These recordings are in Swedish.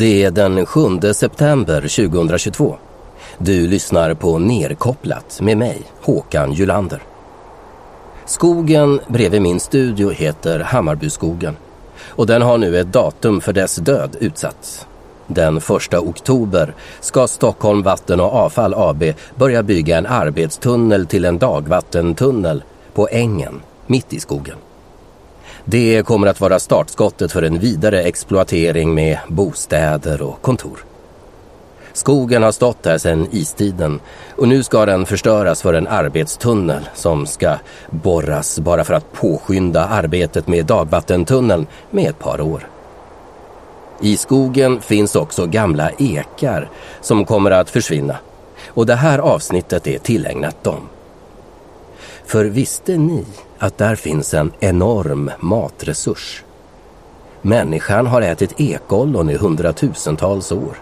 Det är den 7 september 2022. Du lyssnar på Nerkopplat med mig, Håkan Julander. Skogen bredvid min studio heter Hammarbyskogen och den har nu ett datum för dess död utsatts. Den 1 oktober ska Stockholm Vatten och Avfall AB börja bygga en arbetstunnel till en dagvattentunnel på ängen mitt i skogen. Det kommer att vara startskottet för en vidare exploatering med bostäder och kontor. Skogen har stått här sedan istiden och nu ska den förstöras för en arbetstunnel som ska borras bara för att påskynda arbetet med dagvattentunneln med ett par år. I skogen finns också gamla ekar som kommer att försvinna och det här avsnittet är tillägnat dem. För visste ni att där finns en enorm matresurs? Människan har ätit ekollon i hundratusentals år.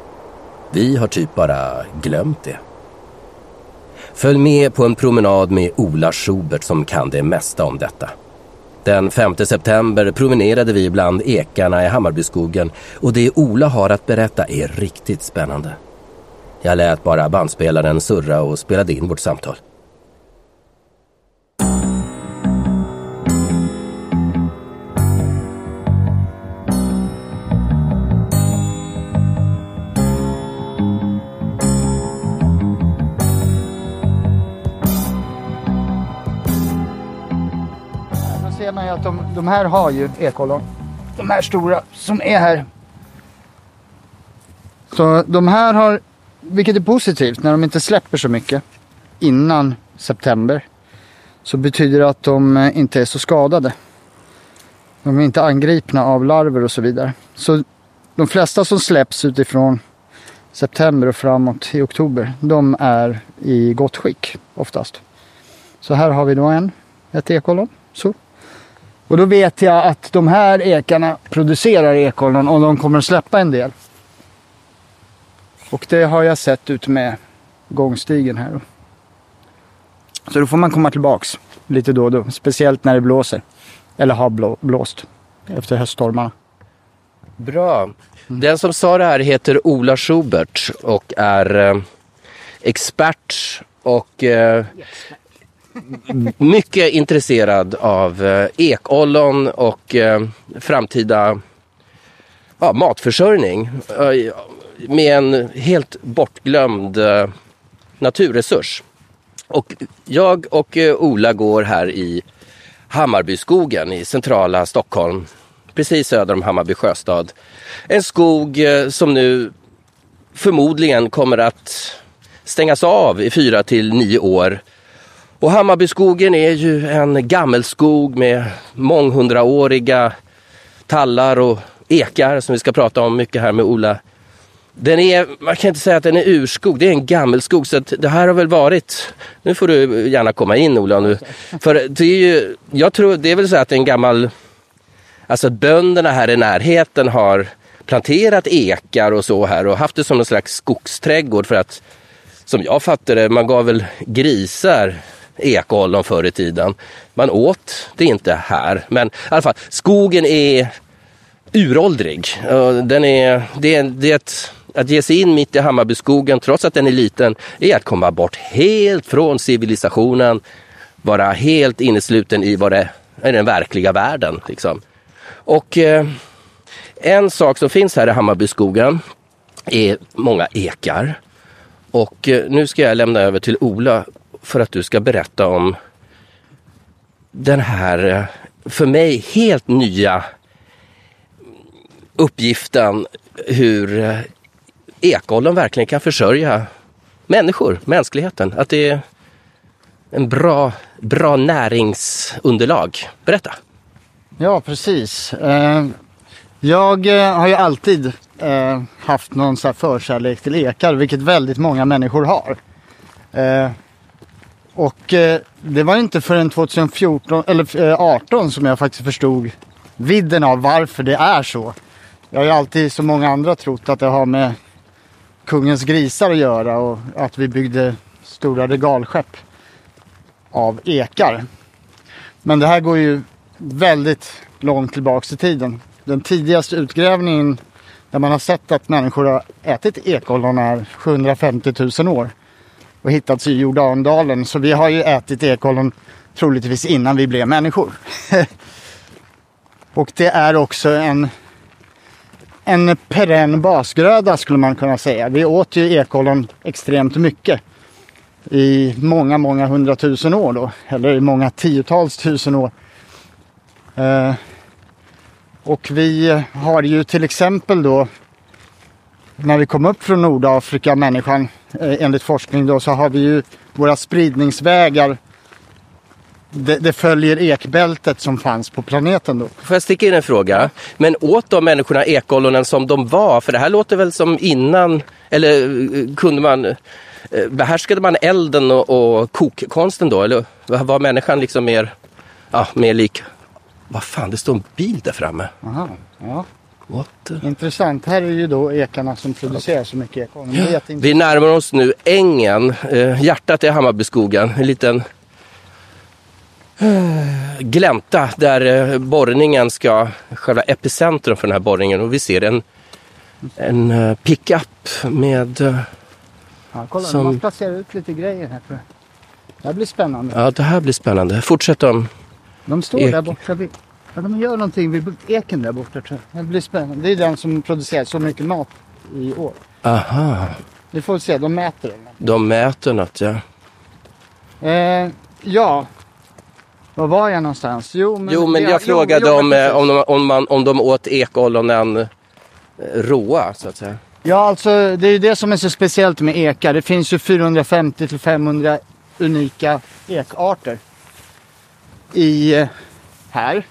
Vi har typ bara glömt det. Följ med på en promenad med Ola Schubert som kan det mesta om detta. Den 5 september promenerade vi bland ekarna i Hammarbyskogen och det Ola har att berätta är riktigt spännande. Jag lät bara bandspelaren surra och spelade in vårt samtal. Ju att de, de här har ju ekollon. De här stora som är här. Så de här har, vilket är positivt, när de inte släpper så mycket innan september. Så betyder det att de eh, inte är så skadade. De är inte angripna av larver och så vidare. Så de flesta som släpps utifrån september och framåt i oktober, de är i gott skick oftast. Så här har vi då en, ett ekollon. Så. Och då vet jag att de här ekarna producerar ekollon och de kommer att släppa en del. Och det har jag sett ut med gångstigen här. Så då får man komma tillbaks lite då och då. Speciellt när det blåser. Eller har blåst efter höststormarna. Bra. Den som sa det här heter Ola Schubert och är eh, expert och eh, mycket intresserad av eh, ekollon och eh, framtida ja, matförsörjning eh, med en helt bortglömd eh, naturresurs. Och jag och eh, Ola går här i Hammarbyskogen i centrala Stockholm, precis söder om Hammarby sjöstad. En skog eh, som nu förmodligen kommer att stängas av i fyra till nio år. Och Hammarbyskogen är ju en gammelskog med månghundraåriga tallar och ekar som vi ska prata om mycket här med Ola. Den är, man kan inte säga att den är urskog, det är en gammelskog. Så att det här har väl varit, nu får du gärna komma in Ola nu. För det är ju, jag tror det är väl så att en gammal, alltså att bönderna här i närheten har planterat ekar och så här och haft det som någon slags skogsträdgård för att som jag fattar det, man gav väl grisar ekollon förr i tiden. Man åt det inte här, men i alla fall skogen är uråldrig. Den är, det, är, det är ett, att ge sig in mitt i Hammarbyskogen, trots att den är liten, är att komma bort helt från civilisationen. Vara helt innesluten i vad det är den verkliga världen. Liksom. Och eh, en sak som finns här i Hammarbyskogen är många ekar. Och eh, nu ska jag lämna över till Ola för att du ska berätta om den här, eh, för mig, helt nya uppgiften hur eh, ekollon verkligen kan försörja människor, mänskligheten. Att det är en bra, bra näringsunderlag. Berätta! Ja, precis. Eh, jag har ju alltid haft någon så här förkärlek till ekar, vilket väldigt många människor har. Och eh, det var inte förrän 2014, eller eh, 18 som jag faktiskt förstod vidden av varför det är så. Jag har ju alltid, som många andra, trott att det har med kungens grisar att göra och att vi byggde stora regalskepp av ekar. Men det här går ju väldigt långt tillbaks i tiden. Den tidigaste utgrävningen Där man har sett att människor har ätit ekollon är 750 000 år. Och hittats i Jordandalen. Så vi har ju ätit ekollon troligtvis innan vi blev människor. och det är också en, en perenn basgröda skulle man kunna säga. Vi åt ju ekollon extremt mycket. I många, många hundratusen år då. Eller i många tiotals tusen år. Eh, och vi har ju till exempel då när vi kom upp från Nordafrika, människan, enligt forskning då, så har vi ju våra spridningsvägar. Det, det, följer ekbältet som fanns på planeten då. Får jag sticka in en fråga? Men åt de människorna ekollonen som de var? För det här låter väl som innan, eller eh, kunde man, eh, behärskade man elden och, och kokkonsten då? Eller var människan liksom mer, ja, mer lik vad fan, det står en bil där framme. Aha, ja. The... Intressant. Här är ju då ekarna som producerar så mycket ekon. Vi närmar oss nu ängen, eh, hjärtat i Hammarbyskogen. En liten eh, glänta där eh, borrningen ska, själva epicentrum för den här borrningen. Och vi ser en, en eh, pickup med... Ja, kolla, som... man placerar ut lite grejer här jag. Det här blir spännande. Ja, det här blir spännande. Fortsätt om de står där borta. Vid, ja, de gör någonting vid eken där borta tror jag. Det blir spännande. Det är den som producerar så mycket mat i år. Aha. Vi får se, de mäter den. De mäter något ja. Eh, ja. Var var jag någonstans? Jo, men, jo, men jag, jag frågade jo, om, eh, om, de, om, man, om de åt ekollonen eh, råa så att säga. Ja, alltså det är ju det som är så speciellt med ekar. Det finns ju 450 till 500 unika ekarter i eh, här.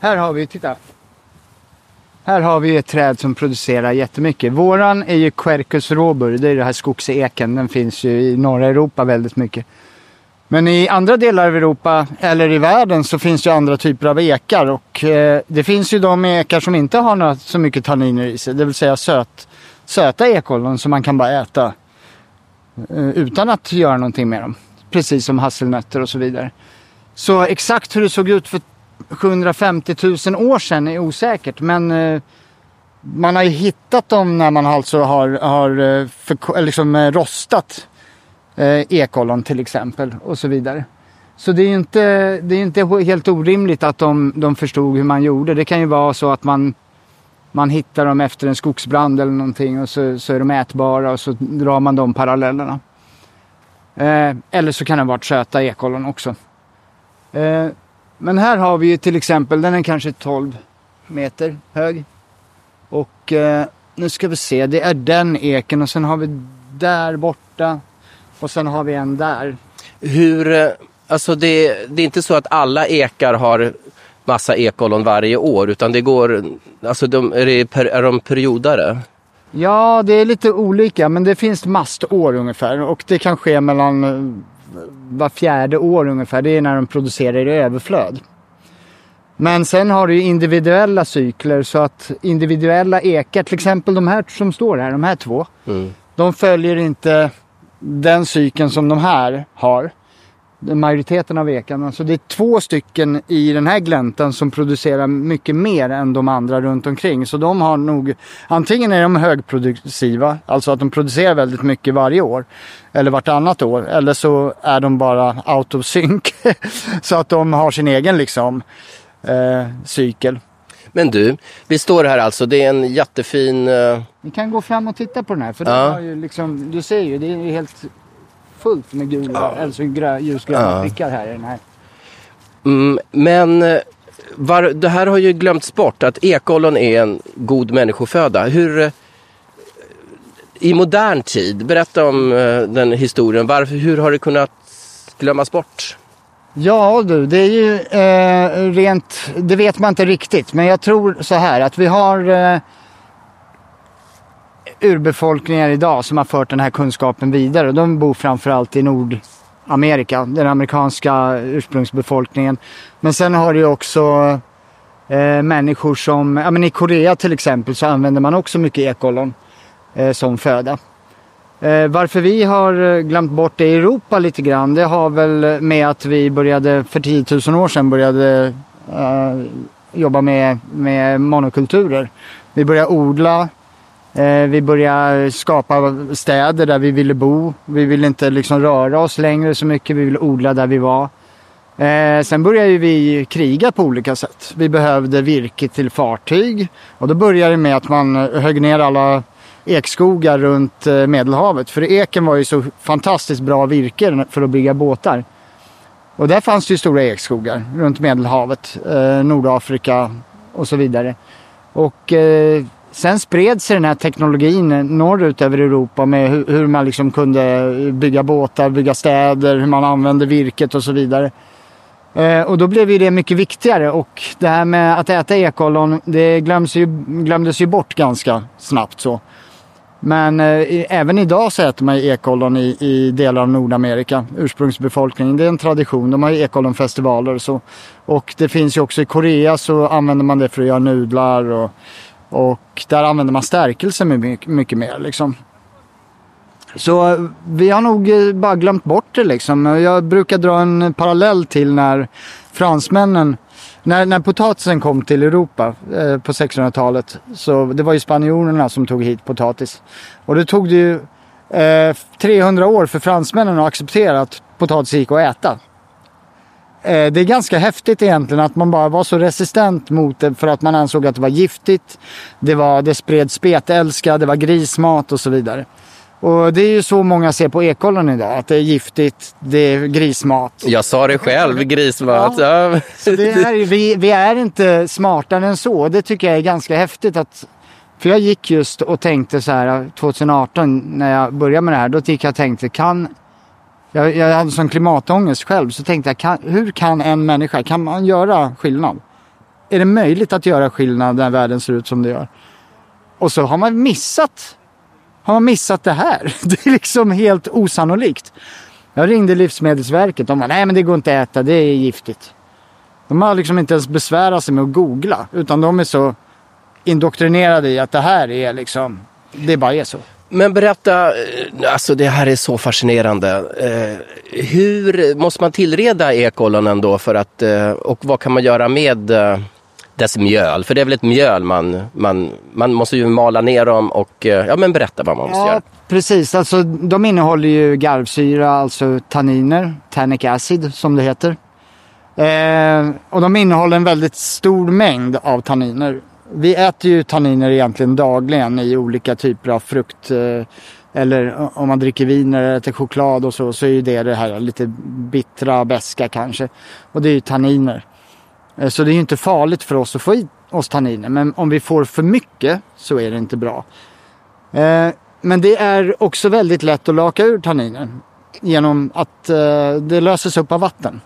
Här har vi, titta. Här har vi ett träd som producerar jättemycket. Våran är ju Quercus robur, det är den här skogseken. Den finns ju i norra Europa väldigt mycket. Men i andra delar av Europa, eller i världen, så finns det andra typer av ekar. Och eh, det finns ju de ekar som inte har några, så mycket tanniner i sig. Det vill säga söt, söta ekollon som man kan bara äta. Eh, utan att göra någonting med dem. Precis som hasselnötter och så vidare. Så exakt hur det såg ut för 750 000 år sedan är osäkert. Men eh, man har ju hittat dem när man alltså har, har eh, för, eh, liksom, eh, rostat eh, ekollon till exempel och så vidare. Så det är inte, det är inte helt orimligt att de, de förstod hur man gjorde. Det kan ju vara så att man, man hittar dem efter en skogsbrand eller någonting och så, så är de ätbara och så drar man de parallellerna. Eh, eller så kan det ha varit söta ekollon också. Eh, men här har vi ju till exempel, den är kanske 12 meter hög. Och eh, nu ska vi se, det är den eken och sen har vi där borta. Och sen har vi en där. Hur, eh, alltså det, det är inte så att alla ekar har massa ekollon varje år utan det går, alltså de, är, det, är de periodare? Ja, det är lite olika men det finns mastår ungefär och det kan ske mellan var fjärde år ungefär. Det är när de producerar i överflöd. Men sen har du ju individuella cykler så att individuella ekar, till exempel de här som står här, de här två. Mm. De följer inte den cykeln som de här har majoriteten av ekarna. Så det är två stycken i den här gläntan som producerar mycket mer än de andra runt omkring. Så de har nog, antingen är de högproduktiva, alltså att de producerar väldigt mycket varje år. Eller vartannat år. Eller så är de bara out of sync. så att de har sin egen liksom eh, cykel. Men du, vi står här alltså, det är en jättefin... Uh... Vi kan gå fram och titta på den här. För ja. den har ju liksom, du ser ju, det är helt fullt med gula, ja. alltså grö, ljusgröna ja. prickar här i den här. Mm, men eh, var, det här har ju glömts bort att ekollon är en god människoföda. Hur, eh, I modern tid, berätta om eh, den historien. Varför, hur har det kunnat glömmas bort? Ja du, det är ju eh, rent, det vet man inte riktigt. Men jag tror så här att vi har eh, urbefolkningar idag som har fört den här kunskapen vidare. De bor framförallt i Nordamerika, den amerikanska ursprungsbefolkningen. Men sen har du också eh, människor som, ja men i Korea till exempel så använder man också mycket ekollon eh, som föda. Eh, varför vi har eh, glömt bort det i Europa lite grann, det har väl med att vi började för 10 000 år sedan började eh, jobba med, med monokulturer. Vi började odla Eh, vi började skapa städer där vi ville bo. Vi ville inte liksom röra oss längre så mycket. Vi ville odla där vi var. Eh, sen började vi kriga på olika sätt. Vi behövde virke till fartyg. Och då började det med att man eh, högg ner alla ekskogar runt eh, Medelhavet. För eken var ju så fantastiskt bra virke för att bygga båtar. Och där fanns det ju stora ekskogar runt Medelhavet, eh, Nordafrika och så vidare. Och eh, sen spred sig den här teknologin norrut över Europa med hur, man liksom kunde bygga båtar, bygga städer, hur man använde virket och så vidare. Eh, och då blev ju det mycket viktigare och det här med att äta ekollon det glöms ju, glömdes ju bort ganska snabbt så. Men eh, även idag så äter man ju ekollon i, i delar av Nordamerika, ursprungsbefolkningen. Det är en tradition, de har ju ekollonfestivaler och så. Och det finns ju också i Korea så använder man det för att göra nudlar och, och där använder man stärkelse mycket, mycket mer liksom. Så eh, vi har nog eh, bara glömt bort det liksom. Jag brukar dra en parallell till när fransmännen när, när potatisen kom till Europa eh, på 1600-talet så det var ju spanjorerna som tog hit potatis. Och det tog det ju eh, 300 år för fransmännen att acceptera att potatis gick att äta. Eh, det är ganska häftigt egentligen att man bara var så resistent mot det för att man ansåg att det var giftigt. Det, var, det spred spetälska, det var grismat och så vidare. Och det är ju så många ser på ekollon idag, att det är giftigt, det är grismat. Jag sa det själv, grismat. Ja. ja. Så det är, vi, vi är inte smartare än så. Det tycker jag är ganska häftigt. Att, för jag gick just och tänkte så här 2018 när jag började med det här. Då gick jag och tänkte, kan... Jag, jag hade sån klimatångest själv. Så tänkte jag, kan, hur kan en människa, kan man göra skillnad? Är det möjligt att göra skillnad när världen ser ut som det gör? Och så har man missat har man missat det här? Det är liksom helt osannolikt. Jag ringde Livsmedelsverket. De bara, nej men det går inte att äta, det är giftigt. De har liksom inte ens besvärat sig med att googla. Utan de är så indoktrinerade i att det här är liksom, det bara är så. Men berätta, eh, alltså det här är så fascinerande. Eh, hur måste man tillreda ekollonen då för att, eh, och vad kan man göra med dess mjöl. För det är väl ett mjöl man, man, man måste ju mala ner dem och eh, ja men berätta vad man måste ja, göra. Precis, alltså de innehåller ju garvsyra, alltså tanniner, tannic acid som det heter. Eh, och de innehåller en väldigt stor mängd av tanniner. Vi äter ju tanniner egentligen dagligen i olika typer av frukt. Eh, eller om man dricker vin eller äter choklad och så, så är ju det det här lite bittra, beska kanske. Och det är ju tanniner. Eh, så det är ju inte farligt för oss att få i oss tanniner. Men om vi får för mycket så är det inte bra. Eh, men det är också väldigt lätt att laka ur tanniner. Genom att det löses upp av vatten.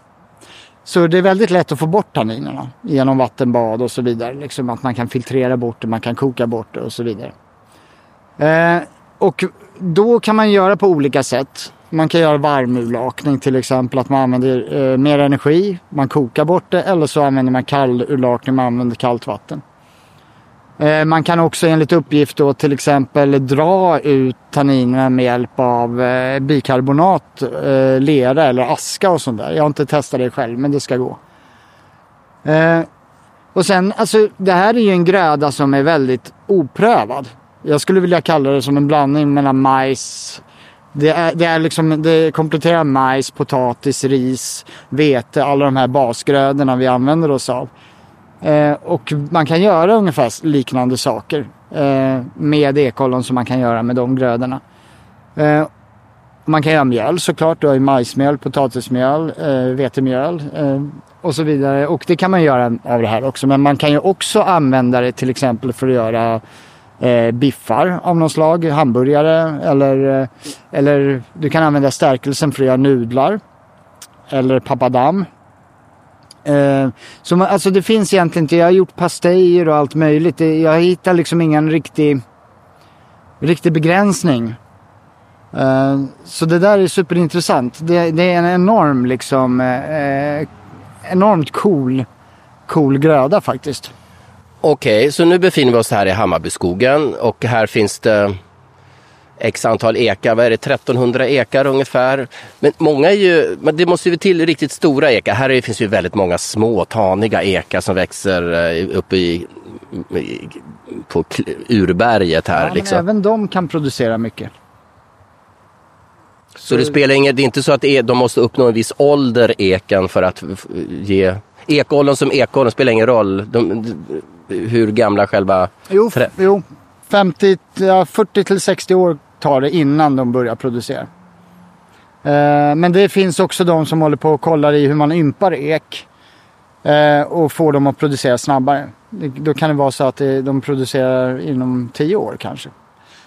Så det är väldigt lätt att få bort tanninerna genom vattenbad och så vidare. Liksom att man kan filtrera bort det, man kan koka bort det och så vidare. Eh, och då kan man göra på olika sätt. Man kan göra varmurlakning till exempel, att man använder eh, mer energi, man kokar bort det eller så använder man kallurlakning, man använder kallt vatten. Eh, man kan också enligt uppgift då till exempel dra ut tanninerna med hjälp av eh, bikarbonat, eh, lera eller aska och sånt där. Jag har inte testat det själv men det ska gå. Och sen, alltså det här är ju en gröda som är väldigt oprövad. Jag skulle vilja kalla det som en blandning mellan majs, det, är, det, är liksom, det kompletterar majs, potatis, ris, vete, alla de här basgrödorna vi använder oss av. Eh, och man kan göra ungefär liknande saker eh, med ekollon som man kan göra med de grödorna. Eh, man kan göra mjöl såklart, du har ju majsmjöl, potatismjöl, eh, vetemjöl eh, och så vidare. Och det kan man göra av det här också. Men man kan ju också använda det till exempel för att göra eh, biffar av något slag, hamburgare eller, eh, eller du kan använda stärkelsen för att göra nudlar. Eller papadam. Eh, så man, alltså det finns egentligen inte, jag har gjort pastejer och allt möjligt. Jag hittar liksom ingen riktig, riktig begränsning. Eh, så det där är superintressant. Det, det är en enorm liksom, eh, enormt cool, cool gröda faktiskt. Okej, okay, så nu befinner vi oss här i Hammarbyskogen och här finns det x antal ekar, vad är det, 1300 ekar ungefär. Men många är ju, men det måste ju till riktigt stora ekar. Här finns ju väldigt många små taniga ekar som växer eh, uppe i, på urberget här. Ja, liksom. även de kan producera mycket. Så det spelar inget, det är inte så att de måste uppnå en viss ålder, eken, för att ge... Ekollon som ekollon spelar ingen roll de, hur gamla själva... Jo, jo 50, 40 till 60 år tar det innan de börjar producera. Eh, men det finns också de som håller på och kollar i hur man ympar ek. Eh, och får dem att producera snabbare. Då kan det vara så att de producerar inom tio år kanske.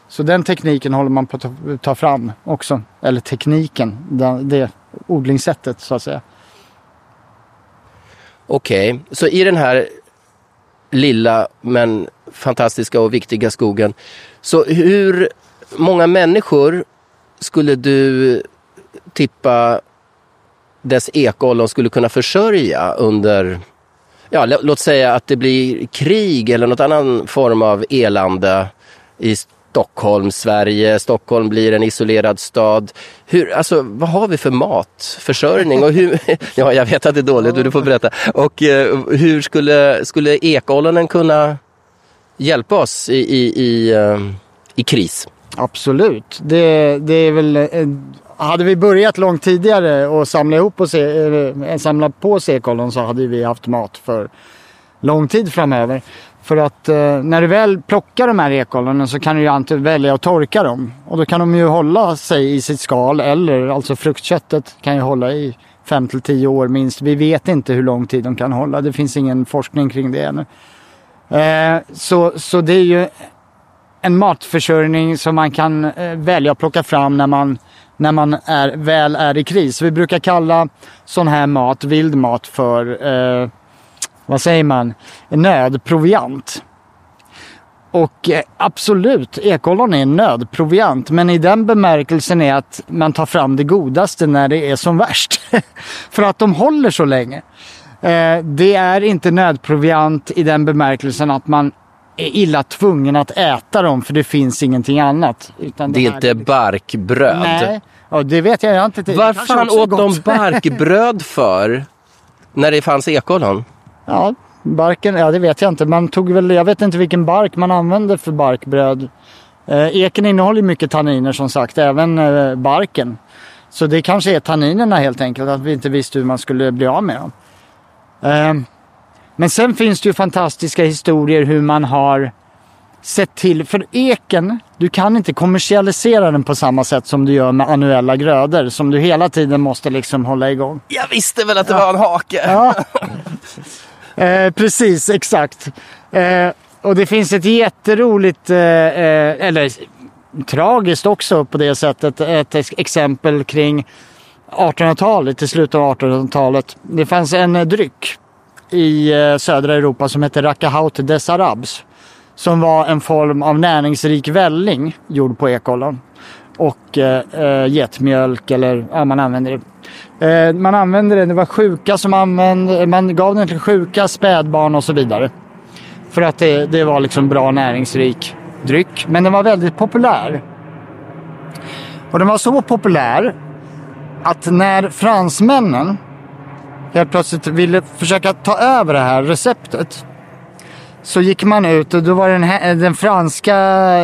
Så den tekniken håller man på att ta fram också. Eller tekniken, det odlingssättet så att säga. Okej, okay. så i den här lilla men fantastiska och viktiga skogen. Så hur många människor skulle du tippa dess ekollon skulle kunna försörja under, ja låt säga att det blir krig eller något annan form av elände i Stockholm, Sverige, Stockholm blir en isolerad stad. Hur, alltså, vad har vi för matförsörjning? Och hur, ja, jag vet att det är dåligt, du får berätta. Och eh, hur skulle, skulle ekollonen kunna hjälpa oss i, i, i, eh, i kris? Absolut. Det, det är väl... Eh, hade vi börjat långt tidigare och samla, ihop och se, eh, eh, samla på sig ekollon så hade vi haft mat för lång tid framöver. För att eh, när du väl plockar de här ekollonen så kan du ju alltid välja att torka dem. Och då kan de ju hålla sig i sitt skal eller alltså fruktköttet kan ju hålla i 5 till 10 år minst. Vi vet inte hur lång tid de kan hålla. Det finns ingen forskning kring det ännu. Eh, så, så det är ju en matförsörjning som man kan eh, välja att plocka fram när man, när man är, väl är i kris. Vi brukar kalla sån här mat, vild mat, för eh, vad säger man, nödproviant. Och eh, absolut, ekollon är nödproviant, men i den bemärkelsen är att man tar fram det godaste när det är som värst. För att de håller så länge. Eh, det är inte nödproviant i den bemärkelsen att man är illa tvungen att äta dem för det finns ingenting annat. Utan det, det är inte är... barkbröd? Nej, och det vet jag, jag inte. Vad fan åt de barkbröd för? När det fanns ekollon? Ja, barken, ja det vet jag inte. Man tog väl, jag vet inte vilken bark man använde för barkbröd. Eh, eken innehåller mycket tanniner som sagt, även eh, barken. Så det kanske är tanninerna helt enkelt, att vi inte visste hur man skulle bli av med dem. Eh, men sen finns det ju fantastiska historier hur man har sett till, för eken, du kan inte kommersialisera den på samma sätt som du gör med annuella grödor som du hela tiden måste liksom hålla igång. Jag visste väl att det ja. var en hake! Ja. Eh, precis, exakt. Eh, och det finns ett jätteroligt, eh, eh eller tragiskt också på det sättet, ett exempel kring 1800-talet, i slutet av 1800-talet. Det fanns en dryck i eh, södra Europa som hette Rakahaut des Arabs. Som var en form av näringsrik välling gjord på ekollon. Och eh, eh getmjölk eller ja, man använde det Eh, man använde det, det var sjuka som använde, man gav den till sjuka, spädbarn och så vidare. För att det, det var liksom bra näringsrik dryck. Men den var väldigt populär. Och den var så populär att när fransmännen helt plötsligt ville försöka ta över det här receptet så gick man ut och då var den, här, den franska,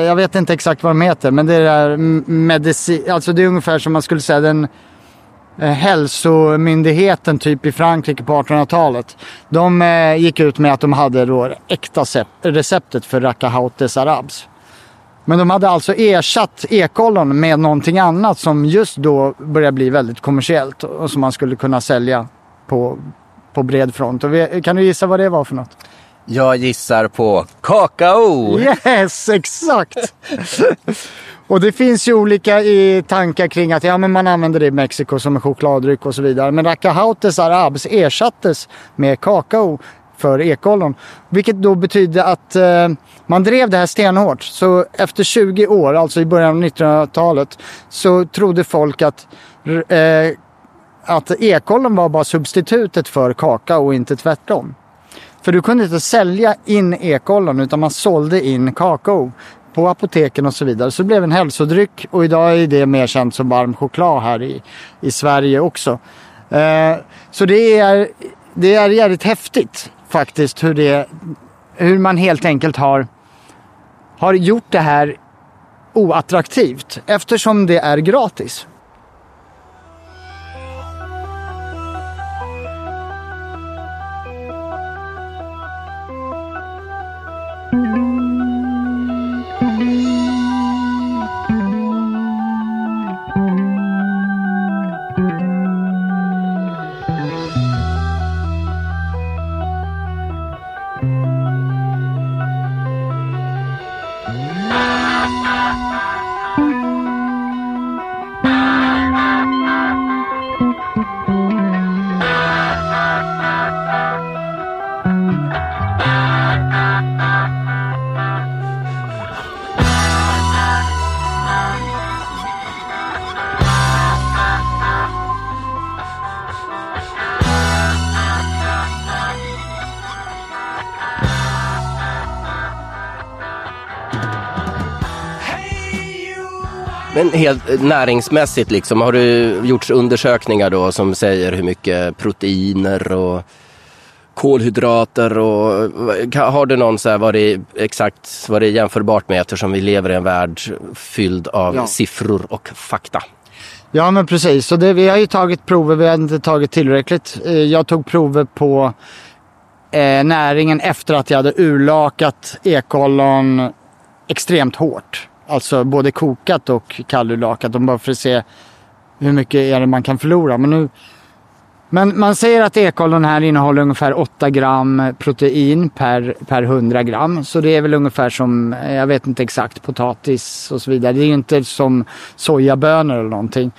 jag vet inte exakt vad de heter, men det är medicin, alltså det är ungefär som man skulle säga den Eh, hälsomyndigheten typ i Frankrike på 1800-talet. De eh, gick ut med att de hade då äkta receptet för Rakahautes arabs. Men de hade alltså ersatt ekollon med någonting annat som just då började bli väldigt kommersiellt och som man skulle kunna sälja på, på bred front. Vi, kan du gissa vad det var för något? Jag gissar på kakao! Yes, exakt! Och det finns ju olika i tankar kring att ja, men man använder det i Mexiko som en chokladdryck och så vidare. Men Racahautes arabs ersattes med kakao för ekollon. Vilket då betydde att eh, man drev det här stenhårt. Så efter 20 år, alltså i början av 1900-talet, så trodde folk att, eh, att ekollon var bara substitutet för kakao och inte tvärtom. För du kunde inte sälja in ekollon utan man sålde in kakao på apoteken och så vidare. Så det blev en hälsodryck och idag är det mer känt som varm choklad här i, i Sverige också. Eh, så det är, det är jävligt häftigt faktiskt hur, det, hur man helt enkelt har, har gjort det här oattraktivt eftersom det är gratis. Men helt näringsmässigt liksom, har det gjorts undersökningar då som säger hur mycket proteiner och kolhydrater och har du någon så här vad det är exakt vad det är jämförbart med eftersom vi lever i en värld fylld av Ja. siffror och fakta. Ja men precis, så det, vi har ju tagit prover, vi har inte tagit tillräckligt. Eh, Jag tog prover på eh, näringen efter att jag hade urlakat ekollon extremt hårt. Alltså både kokat och kallurlakat, bara för att se hur mycket är det man kan förlora. Men, nu, men man säger att ekollon här innehåller ungefär 8 gram protein per, per 100 gram. Så det är väl ungefär som, eh, jag vet inte exakt, potatis och så vidare. Det är ju inte som sojabönor eller någonting.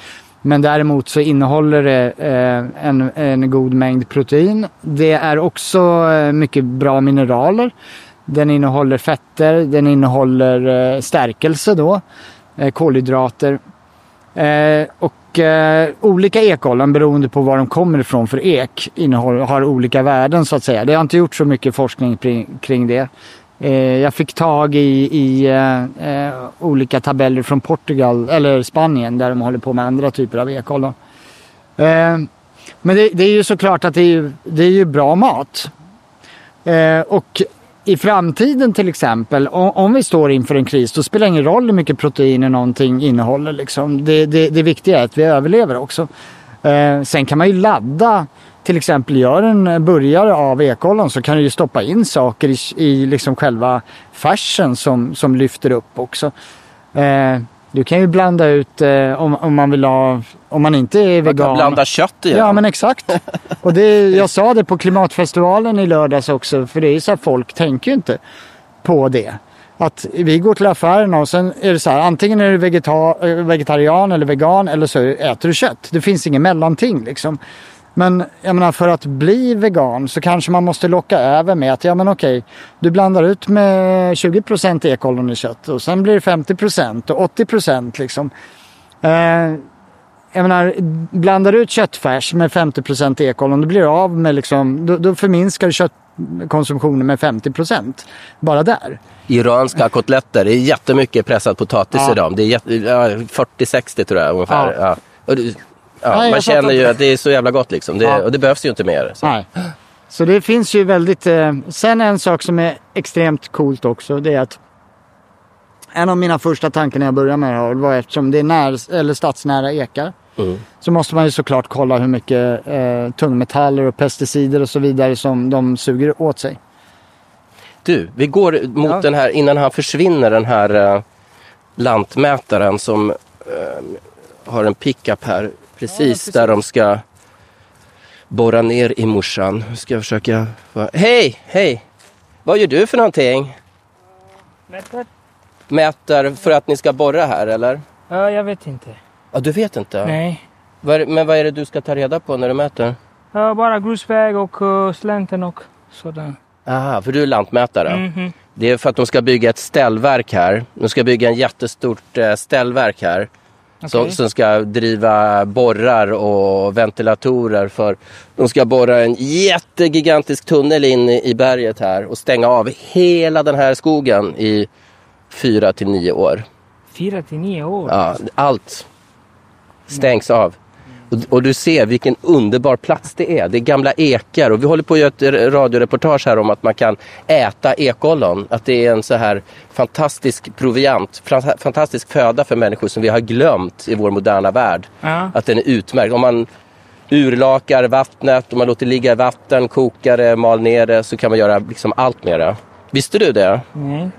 Men däremot så innehåller det eh, en, en god mängd protein. Det är också eh, mycket bra mineraler. Den innehåller fetter, den innehåller eh, stärkelse då, eh, kolhydrater. Eh, och eh, olika ekollon beroende på var de kommer ifrån för ek innehåller, har olika värden så att säga. Det har inte gjort så mycket forskning kring, kring det. Eh, jag fick tag i, i eh, eh, olika tabeller från Portugal eller Spanien där de håller på med andra typer av ekollon. Eh, men det, det är ju såklart att det är, ju- det är ju bra mat. Eh, och i framtiden till exempel, om, vi står inför en kris, då spelar det ingen roll hur mycket proteiner någonting innehåller. Liksom. Det, det, det viktiga är att vi överlever också. Eh, sen kan man ju ladda, till exempel gör en burgare av ekollon så kan du ju stoppa in saker i, i liksom själva färsen som, som lyfter upp också. Eh, du kan ju blanda ut eh, om, om man vill ha, om man inte är Man kan vegan. blanda kött igen. Ja men exakt. Och det, jag sa det på klimatfestivalen i lördags också. För det är så här, folk tänker ju inte på det. Att vi går till affären och sen är det så här, antingen är du vegeta- eh, vegetarian eller vegan eller så äter du kött. Det finns ingen mellanting liksom. Men jag menar för att bli vegan så kanske man måste locka över med att ja men okej, du blandar ut med 20% ekollon i kött och sen blir det 50% och 80% liksom. Eh, jag menar, blandar du ut köttfärs med 50% ekollon, då blir du av med liksom, då, då förminskar du köttkonsumtionen med 50%. Bara där. Iranska kotletter, det är jättemycket pressad potatis Ja. i dem. Det är jätte, ja, 40-60 tror jag ungefär. Ja. Ja. Ja, Nej, man känner ju att det är så jävla gott liksom. Det, Ja. Och det behövs ju inte mer. Så. Nej. Så det finns ju väldigt... Eh, sen en sak som är extremt coolt också, det är att en av mina första tankar när jag började med det här var eftersom det är när, eller stadsnära ekar Mm. så måste man ju såklart kolla hur mycket eh, tungmetaller och pesticider och så vidare som de suger åt sig. Du, vi går mot Ja. den här, innan han försvinner, den här uh, lantmätaren som eh, har en pickup här. Precis, Ja, precis. där de ska borra ner i morsan. Nu ska jag försöka... Hej, hej! Vad gör du för någonting? Mäter? Mäter för att ni ska borra här eller? Ja, jag vet inte. Ja, du vet inte? Nej. Men vad är det du ska ta reda på när du mäter? Ja, bara grusväg och uh, slänten och sådär. Aha, för du är lantmätare. Mhm. Det är för att de ska bygga ett ställverk här. De ska bygga en jättestort eh, ställverk här. Som, Okej. som ska driva borrar och ventilatorer för de ska borra en jättegigantisk tunnel in i, i berget här och stänga av hela den här skogen i fyra till nio år. Fyra till nio år. Ja, allt stängs av. Och, och du ser vilken underbar plats det är. Det är gamla ekar och vi håller på att göra ett radioreportage här om att man kan äta ekollon. Att det är en så här fantastisk proviant, fantastisk föda för människor som vi har glömt i vår moderna värld. Ja. Att den är utmärkt. Om man urlakar vattnet, om man låter ligga i vatten, kokar det, mal ner det så kan man göra liksom allt med det. Visste du det? Nej.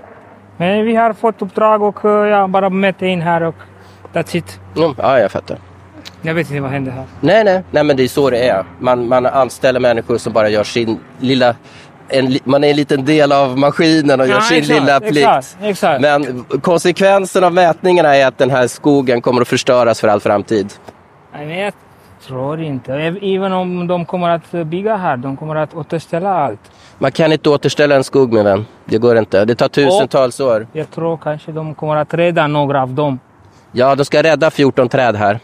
Men vi har fått uppdrag och eh, jag bara mätte in här och that's it. Mm, ja, jag fattar. Jag vet inte vad händer här. Nej, nej, nej, men det är så det är. Man, man anställer människor som bara gör sin lilla... En, man är en liten del av maskinen och gör Ja, sin exakt, lilla plikt. exakt, exakt. Men konsekvensen av mätningarna är att den här skogen kommer att förstöras för all framtid. Nej, jag tror inte. Äv- Även om de kommer att bygga här, de kommer att återställa allt. Man kan inte återställa en skog min vän. Det går inte. Det tar tusentals år. Jag tror kanske de kommer att rädda några av dem. Ja, de ska rädda 14 träd här.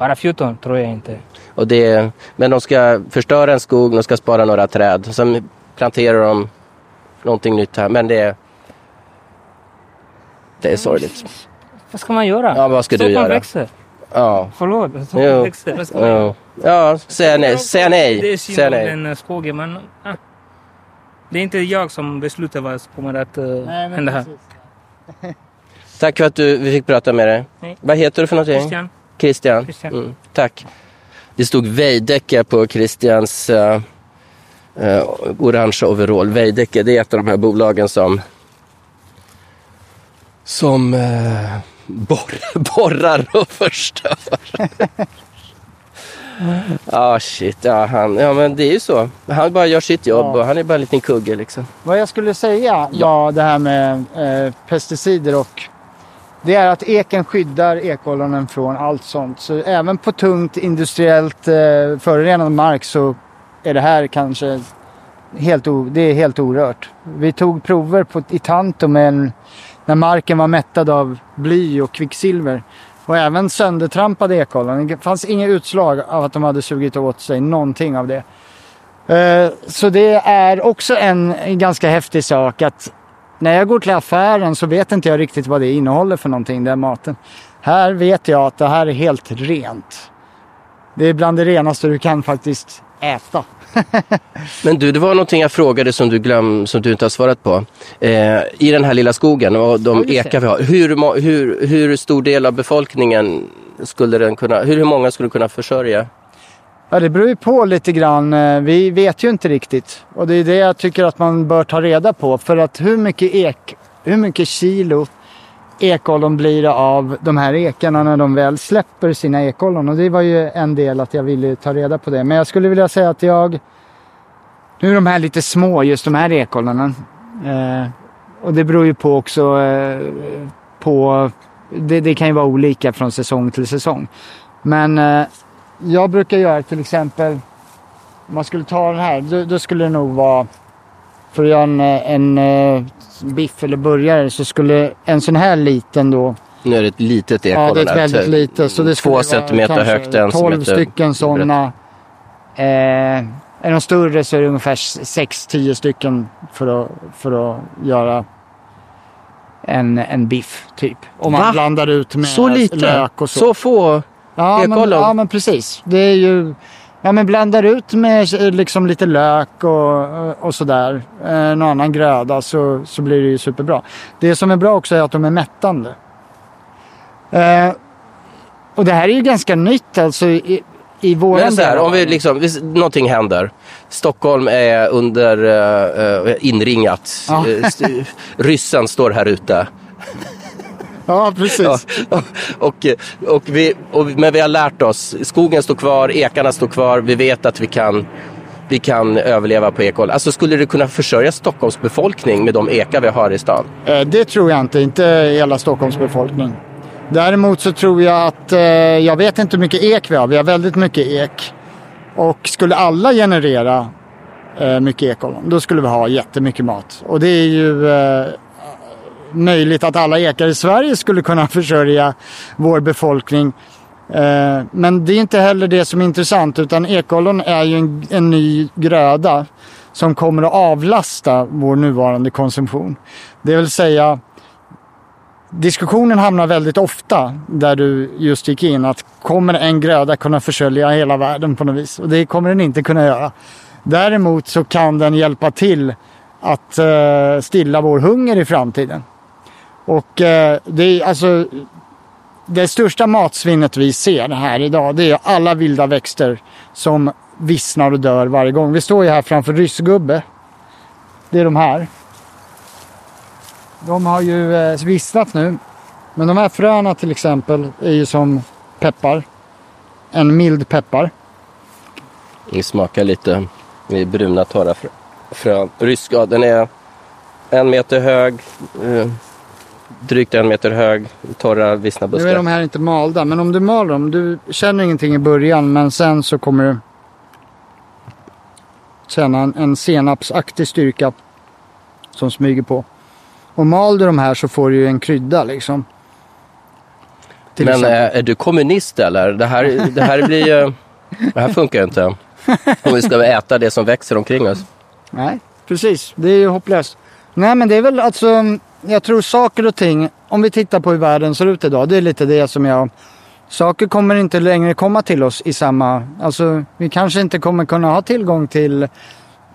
Bara 14 tror jag inte. Och det, men de ska förstöra en skog, de ska spara några träd. Sen planterar de någonting nytt här. Men det är... Det är sorgligt. Vad ska man göra? Ja, vad ska du Stockholm göra? växer. Ja. Förlåt. Stockholm växer. Vad ska man göra? Ja, säga nej. Säga Det nej. är Säga synd om den eh, skogen, men... ah. Det är inte jag som beslutar vad som kommer att uh, hända här. Tack för att du, vi fick prata med dig. Nej. Vad heter du för någonting? Christian? Christian. Christian. Mm, tack. Det stod Veidekke på Christians uh, uh, orangea overall. Veidekke, det är ett av de här bolagen som som uh, borrar, borrar och förstör. Ja, shit. Ja, han, ja, men det är ju så. Han bara gör sitt jobb Ja. och han är bara en liten kugge liksom. Vad jag skulle säga var det här med eh, pesticider och det är att eken skyddar ekollonen från allt sånt. Så även på tungt industriellt eh, förorenad mark så är det här kanske helt, o, det är helt orört. Vi tog prover på, i Tanto när marken var mättad av bly och kvicksilver. Och även söndertrampade ekollon. Det fanns inga utslag av att de hade sugit åt sig någonting av det. Eh, Så det är också en ganska häftig sak att när jag går till affären så vet inte jag riktigt vad det innehåller för någonting, den maten. Här vet jag att det här är helt rent. Det är bland det renaste du kan faktiskt äta. Men du, det var någonting jag frågade som du glöm, som du inte har svarat på. Eh, I den här lilla skogen och de Ja, ekar vi har. Hur, hur, hur stor del av befolkningen skulle den kunna, hur, hur många skulle kunna försörja? Ja, det beror ju på lite grann. Eh, vi vet ju inte riktigt. Och det är det jag tycker att man bör ta reda på. För att hur mycket ek, hur mycket kilo ekollon blir det av de här ekarna när de väl släpper sina ekollon? Och det var ju en del att jag ville ta reda på det. Men jag skulle vilja säga att jag... Nu är de här lite små, just de här ekollonen. Eh, och det beror ju på också eh, på... Det, det kan ju vara olika från säsong till säsong. Men eh, jag brukar göra till exempel, om man skulle ta den här, då, då skulle det nog vara, för att göra en, en eh, biff eller burgare så skulle en sån här liten då, Nu är det ett litet ekollon. ja det är ett väldigt typ litet. Så det Två centimeter högt, en 12 centimeter stycken sådana. Eh, är de större så är det ungefär 6-10 stycken för att, för att göra en, en biff typ. Om man Va? blandar ut med Så lite? lök och så. Så få? Ja men, ja men precis. Det är ju, ja men blandar ut med liksom lite lök och, och sådär. Eh, någon annan gröda så, så blir det ju superbra. Det som är bra också är att de är mättande. Eh, och det här är ju ganska nytt alltså i, i våran Men så här, om vi liksom, hvis någonting händer. Stockholm är under uh, inringat. Ja. Ryssen står här ute. Ja precis. Ja, och, och vi, och, men vi har lärt oss. Skogen står kvar, ekarna står kvar. Vi vet att vi kan, vi kan överleva på ekoll. Alltså skulle det kunna försörja Stockholms befolkning med de ekar vi har i stan? Eh, Det tror jag inte, inte hela Stockholms befolkning. Däremot så tror jag att, eh, jag vet inte hur mycket ek vi har, vi har väldigt mycket ek. Och skulle alla generera eh, mycket ekollon, då skulle vi ha jättemycket mat. Och det är ju möjligt att alla ekar i Sverige skulle kunna försörja vår befolkning. Eh, men det är inte heller det som är intressant, utan ekollon är ju en, en ny gröda som kommer att avlasta vår nuvarande konsumtion. Det vill säga diskussionen hamnar väldigt ofta där du just gick in att kommer en gröda kunna försörja hela världen på något vis? Och det kommer den inte kunna göra. Däremot så kan den hjälpa till att eh, stilla vår hunger i framtiden. Och eh, det är alltså det största matsvinnet vi ser här idag det är alla vilda växter som vissnar och dör varje gång. Vi står ju här framför ryssgubbe. Det är de här. De har ju eh, vissnat nu. Men de här fröna till exempel är ju som peppar. En mild peppar. Det smakar lite i bruna torra frön. Rysk, ja, den är en meter hög. Eh, drygt en meter hög. Torra vissna Nu är buskar. de här inte malda, men om du mal dem, du känner ingenting i början, men sen så kommer du känna en, en senapsaktig styrka som smyger på. Och mal du de här så får du ju en krydda liksom. Till Men exempel. eh, är du kommunist eller? Det här, det här blir ju... Det här funkar ju inte. Om vi ska äta det som växer omkring oss. Nej, precis. Det är ju hopplöst. Nej, men det är väl alltså, jag tror saker och ting, om vi tittar på hur världen ser ut idag, det är lite det som jag Saker kommer inte längre komma till oss i samma, alltså vi kanske inte kommer kunna ha tillgång till,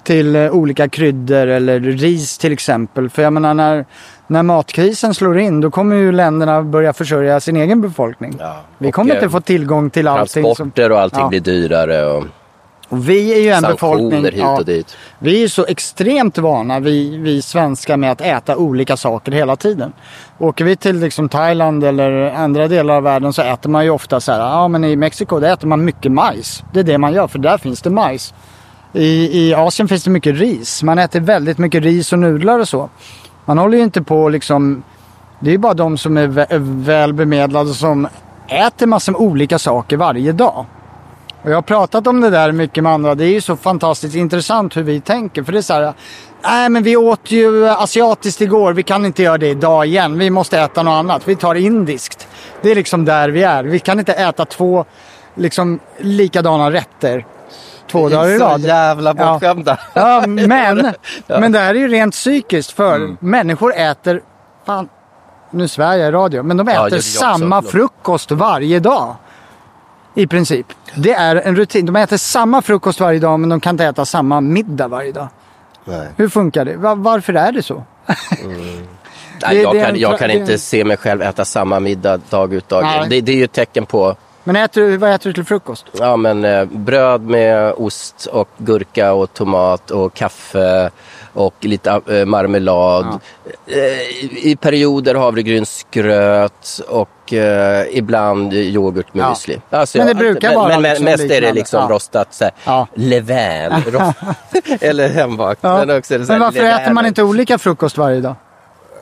till eh, olika kryddor eller ris till exempel. För jag menar när, när matkrisen slår in då kommer ju länderna börja försörja sin egen befolkning. Ja, Vi kommer eh, inte få tillgång till allting. Som, Transporter och allting Ja. blir dyrare och och vi är ju en befolkning. sanktioner hit ja, och dit. Vi är så extremt vana, vi, vi svenskar, med att äta olika saker hela tiden. Åker vi till liksom Thailand eller andra delar av världen så äter man ju ofta så här, ja men i Mexiko där äter man mycket majs. Det är det man gör, för där finns det majs. I, I Asien finns det mycket ris. Man äter väldigt mycket ris och nudlar och så. Man håller ju inte på liksom, det är ju bara de som är vä- väl bemedlade som äter massor med olika saker varje dag. Och jag har pratat om det där mycket med andra. Det är ju så fantastiskt intressant hur vi tänker. För det är så här, nej men vi åt ju asiatiskt igår, vi kan inte göra det idag igen. Vi måste äta något annat. Vi tar indiskt. Det är liksom där vi är. Vi kan inte äta två liksom likadana rätter två dagar i rad. jävla bortskämda. Ja, men, men det här är ju rent psykiskt för Mm. människor äter, fan, nu svär jag i radio, men de Ja, äter också, samma frukost varje dag. I princip. Det är en rutin. De äter samma frukost varje dag men de kan inte äta samma middag varje dag. Nej. Hur funkar det? Va- varför är det så? Nej, Det- jag det kan, en jag tra- kan inte en- se mig själv äta samma middag dag ut dag Nej. in. Det, det är ju ett tecken på Men äter du, vad äter du till frukost? ja, men, eh, bröd med ost och gurka och tomat och kaffe och lite eh, marmelad. Eh, i, I perioder havregrynsgröt och eh, ibland yoghurt med Ja. müsli. Alltså, Men det jag- brukar men, vara men, liksom mest är det liknande. liksom Ja. rostat så här, Ja. levain. ro- Eller hembakt. Ja. Men, Men varför levain. äter man inte olika frukost varje dag?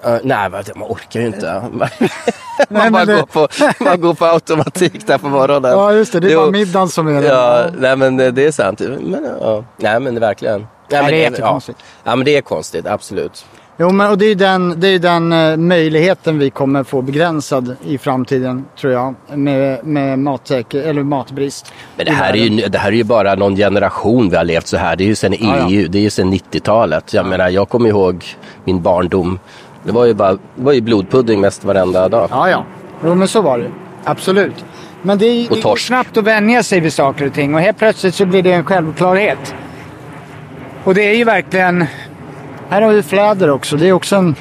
Uh, nej, man orkar ju inte. man Nej, bara det- går, på, man går på automatik där på morgonen. Ja just det, det är Jo. bara middagen som är det. Ja, nej men det är sant. Men, ja. Nej men det Nej, Nej, men, det är ja. jättekonstigt. Ja men det är konstigt, absolut. Jo, men och det är ju den, det är den eh, möjligheten vi kommer få begränsad i framtiden, tror jag, med, med matsäker, eller matbrist. Men det här, är ju, det här är ju bara någon generation vi har levt så här. Det är ju sedan Ja, ja. EU, det är ju sedan 90-talet. Jag menar, jag kommer ihåg min barndom. Det var ju, bara, det var ju blodpudding mest varenda dag. Ja, ja. Jo, men så var det. Absolut. Men det, är- Och det snabbt att vänja sig vid saker och ting och helt plötsligt så blir det en självklarhet. Och det är ju verkligen... Här har vi fläder också. Det är också en...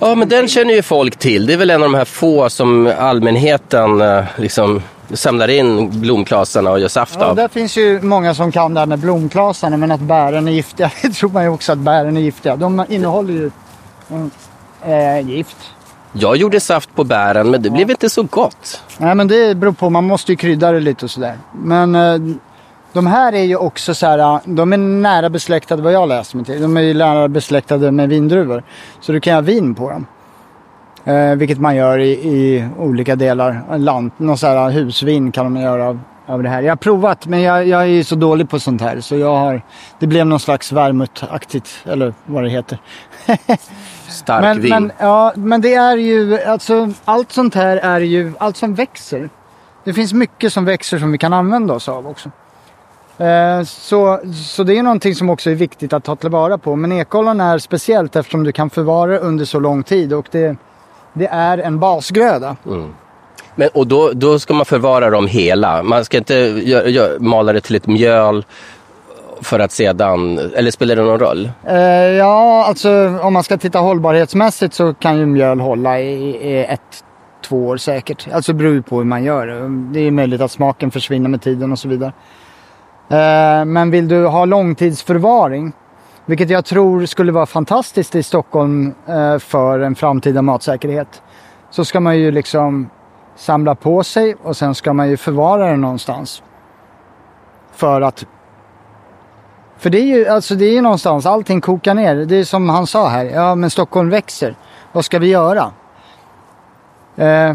Ja, men den känner ju folk till. Det är väl en av de här få som allmänheten eh, liksom samlar in blomklasarna och gör saft Ja, av. där finns ju många som kan det här med blomklasarna men att bären är giftiga. Det tror man ju också att bären är giftiga. De innehåller ju eh, gift. Jag gjorde saft på bären, men det blev inte så gott. Nej men det beror på, man måste ju krydda det lite och sådär. Men eh, de här är ju också så här, de är nära besläktade vad jag läst mig till. De är ju nära besläktade med vindruvor. Så du kan göra vin på dem. Eh, vilket man gör i, i olika delar land. Någon så här husvin kan man göra av, av det här. Jag har provat men jag, jag är ju så dålig på sånt här. Så jag har, det blev någon slags vermutaktigt, eller vad det heter. Stark Men, vin. men, ja, men det är ju, alltså allt sånt här är ju, allt som växer. Det finns mycket som växer som vi kan använda oss av också. Eh, Så, så det är någonting som också är viktigt att ta tillvara på. Men ekollon är speciellt eftersom du kan förvara under så lång tid och det, det är en basgröda. Men, och då, då ska man förvara dem hela. Man ska inte gö- gö- mala det till ett mjöl för att sedan, eller spelar det någon roll? Eh, ja, alltså om man ska titta hållbarhetsmässigt så kan ju mjöl hålla i, i ett, två år säkert. Alltså beror ju på hur man gör det. Det är möjligt att smaken försvinner med tiden och så vidare. Eh, men vill du ha långtidsförvaring, vilket jag tror skulle vara fantastiskt i Stockholm eh, för en framtida matsäkerhet, så ska man ju liksom samla på sig och sen ska man ju förvara den någonstans. För att för det är ju alltså det är ju någonstans, allting kokar ner. Det är som han sa här, ja men Stockholm växer. Vad ska vi göra? Eh,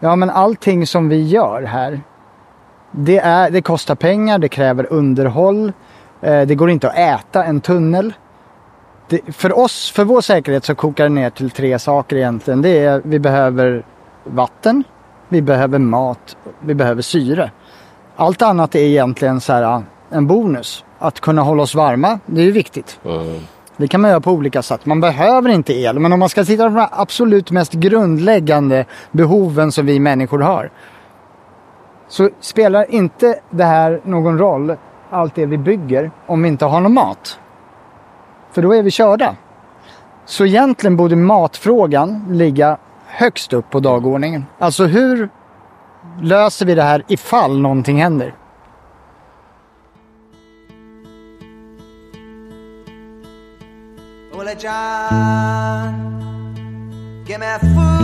ja men allting som vi gör här, det, är, det kostar pengar, det kräver underhåll. Eh, det går inte att äta en tunnel. Det, för oss, för vår säkerhet så kokar det ner till tre saker egentligen. Det är, vi behöver vatten, vi behöver mat, vi behöver syre. Allt annat är egentligen så här, en bonus. Att kunna hålla oss varma, det är ju viktigt. Mm. Det kan man göra på olika sätt. Man behöver inte el, men om man ska titta på de absolut mest grundläggande behoven som vi människor har. Så spelar inte det här någon roll, allt det vi bygger, om vi inte har någon mat. För då är vi körda. Så egentligen borde matfrågan ligga högst upp på dagordningen. Alltså hur löser vi det här ifall någonting händer? Well, John,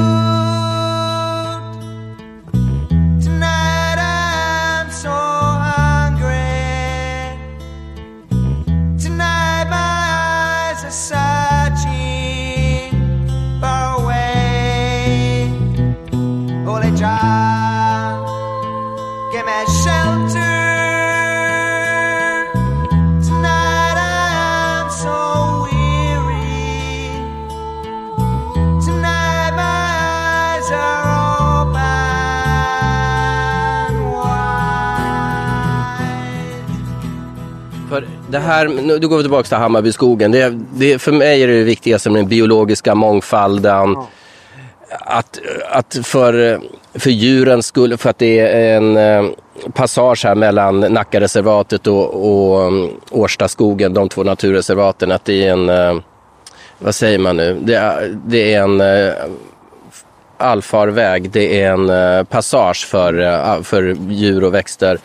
det här, nu då går vi tillbaka till Hammarbyskogen. Det, det, för mig är det det viktigaste med den biologiska mångfalden. Att, att för, för djurens skull, för att det är en eh, passage här mellan Nackareservatet och, och um, Årstaskogen, de två naturreservaten, att det är en, eh, vad säger man nu, det är, det är en eh, allfarväg, det är en passage för, för djur och växter.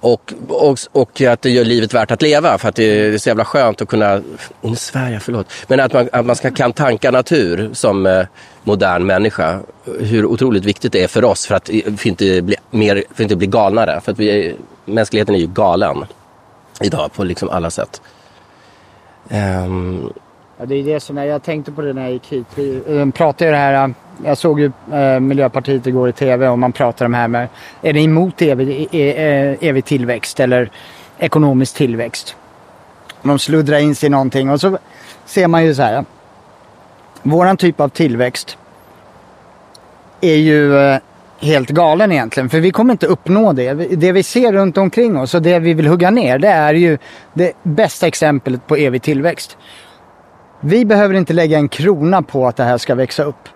Och, och, och att det gör livet värt att leva för att det är så jävla skönt att kunna, nu svär jag, förlåt, men att man, att man ska kan tanka natur som eh, modern människa. Hur otroligt viktigt det är för oss för att eh, vi inte bli, mer, för inte bli galnare. För att vi, mänskligheten är ju galen idag på liksom alla sätt. Um, Ja, det är det som jag, jag tänkte på det när jag gick hit. Vi eh, pratade ju det här, eh, jag såg ju eh, Miljöpartiet igår i tv och man pratar om det här med, är ni emot evig, e, e, eh, evig tillväxt eller ekonomisk tillväxt? De sluddrar in sig i någonting och så ser man ju så här. Våran typ av tillväxt är ju eh, helt galen egentligen. För vi kommer inte uppnå det. Det vi ser runt omkring oss och det vi vill hugga ner det är ju det bästa exemplet på evig tillväxt. Vi behöver inte lägga en krona på att det här ska växa upp.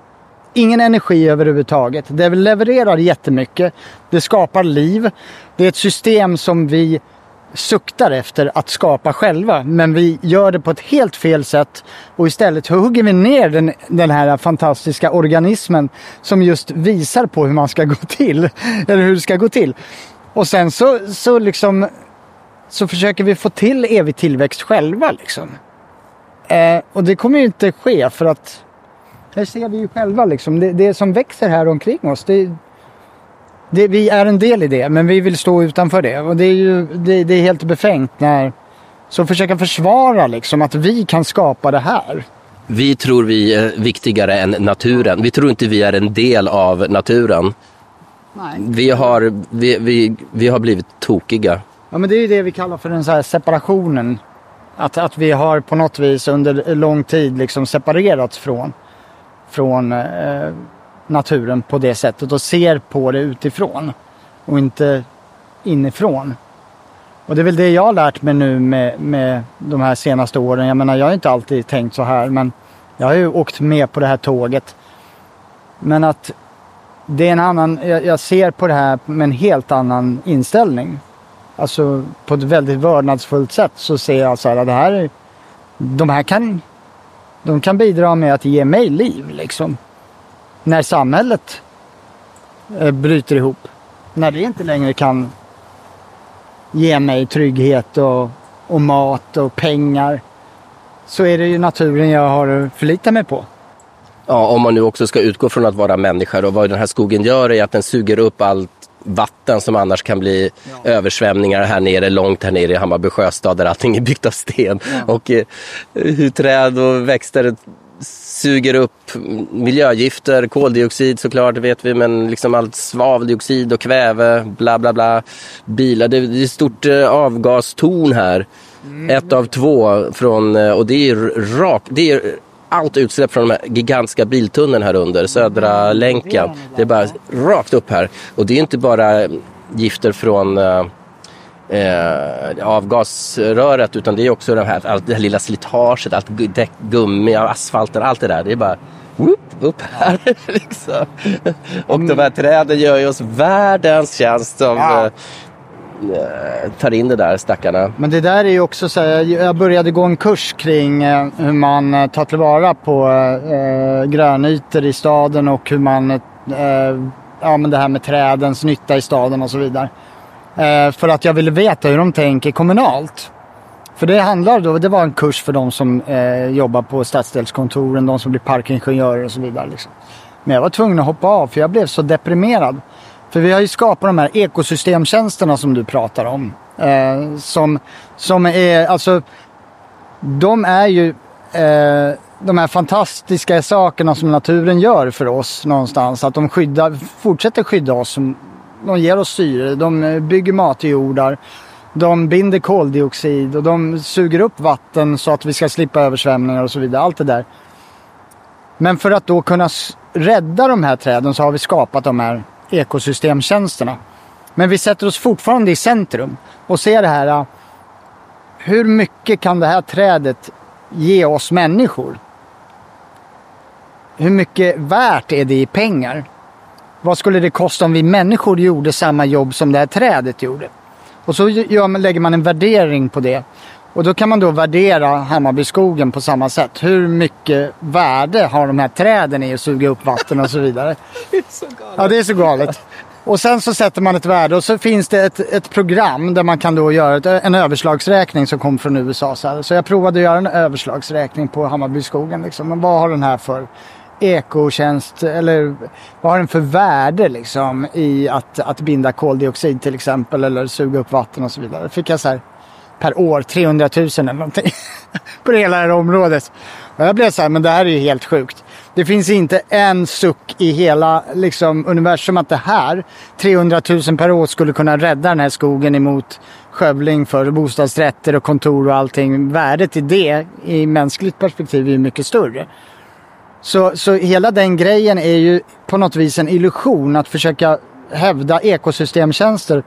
Ingen energi överhuvudtaget. Det levererar jättemycket. Det skapar liv. Det är ett system som vi suktar efter att skapa själva. Men vi gör det på ett helt fel sätt. Och istället hugger vi ner den, den här fantastiska organismen som just visar på hur man ska gå till. Eller hur det ska gå till. Och sen så, så liksom så försöker vi få till evig tillväxt själva liksom. Eh, och det kommer ju inte ske för att här ser vi ju själva liksom. Det, det som växer här omkring oss. Det, det, vi är en del i det men vi vill stå utanför det. Och det är ju det, det är helt befängt när så försöka försvara liksom att vi kan skapa det här. vi tror vi är viktigare än naturen. Vi tror inte vi är en del av naturen. Nej. Vi har, vi, vi, vi har blivit tokiga. Ja men det är ju det vi kallar för den så här separationen. Att, att vi har på något vis under lång tid liksom separerats från, från eh, naturen på det sättet och ser på det utifrån och inte inifrån. Och det är väl det jag har lärt mig nu med, med de här senaste åren. Jag menar, jag har inte alltid tänkt så här, men jag har ju åkt med på det här tåget. Men att det är en annan, jag, jag ser på det här med en helt annan inställning. Alltså på ett väldigt vördnadsfullt sätt så ser jag så här att det här de här kan, de kan bidra med att ge mig liv liksom. När samhället eh, bryter ihop. När det inte längre kan ge mig trygghet och, och mat och pengar. Så är det ju naturen jag har att förlita mig på. Ja, om man nu också ska utgå från att vara människa och vad den här skogen gör är att den suger upp allt vatten som annars kan bli översvämningar här nere, långt här nere i Hammarby sjöstad där allting är byggt av sten. Och eh, hur träd och växter suger upp miljögifter, koldioxid såklart, det vet vi, men liksom allt svaveldioxid och kväve, bla bla bla. Bilar, det, är ett stort eh, avgastorn här. Ett av två från, eh, och det är rakt, det är allt utsläpp från de här gigantiska biltunneln här under, Södra länken. Det är bara rakt upp här. Och det är inte bara gifter från eh, eh, avgasröret utan det är också det här, allt det här lilla slitaget, allt däck, gummi, asfalten, allt det där. Det är bara whoop, upp här. liksom. Och de här träden gör ju oss världens tjänst som Ja. Eh, tar in det där stackarna. Men det där är ju också så här, jag började gå en kurs kring eh, hur man eh, tar tillvara på eh, grönytor i staden och hur man, eh, ja men det här med trädens nytta i staden och så vidare. Eh, för att jag ville veta hur de tänker kommunalt. För det handlar då, det var en kurs för de som eh, jobbar på stadsdelskontoren, de som blir parkingenjörer och så vidare. Liksom. Men jag var tvungen att hoppa av för jag blev så deprimerad. För vi har ju skapat de här ekosystemtjänsterna som du pratar om. Eh, som, som är, alltså, de är ju eh, de här fantastiska sakerna som naturen gör för oss någonstans. Att de skyddar, fortsätter skydda oss. De ger oss syre, de bygger matjordar. De binder koldioxid och de suger upp vatten så att vi ska slippa översvämningar och så vidare. Allt det där. Men för att då kunna rädda de här träden så har vi skapat de här ekosystemtjänsterna. Men vi sätter oss fortfarande i centrum och ser det här. Hur mycket kan det här trädet ge oss människor? Hur mycket värt är det i pengar? Vad skulle det kosta om vi människor gjorde samma jobb som det här trädet gjorde? Och så gör man, lägger man en värdering på det. Och då kan man då värdera Hammarbyskogen på samma sätt. Hur mycket värde har de här träden i att suga upp vatten och så vidare. Ja, det är så galet. Och sen så sätter man ett värde och så finns det ett, ett program där man kan då göra ett, en överslagsräkning som kom från USA. Så, här. så jag provade att göra en överslagsräkning på Hammarbyskogen. Liksom. Men vad har den här för ekotjänst eller vad har den för värde liksom i att, att binda koldioxid till exempel eller suga upp vatten och så vidare. Fick jag så här per år 300 000 eller någonting på det hela det här området. Och jag blev så här, men det här är ju helt sjukt. Det finns inte en suck i hela liksom, universum att det här 300 000 per år skulle kunna rädda den här skogen emot skövling för bostadsrätter och kontor och allting. Värdet i det i mänskligt perspektiv är ju mycket större. Så, så hela den grejen är ju på något vis en illusion att försöka hävda ekosystemtjänster.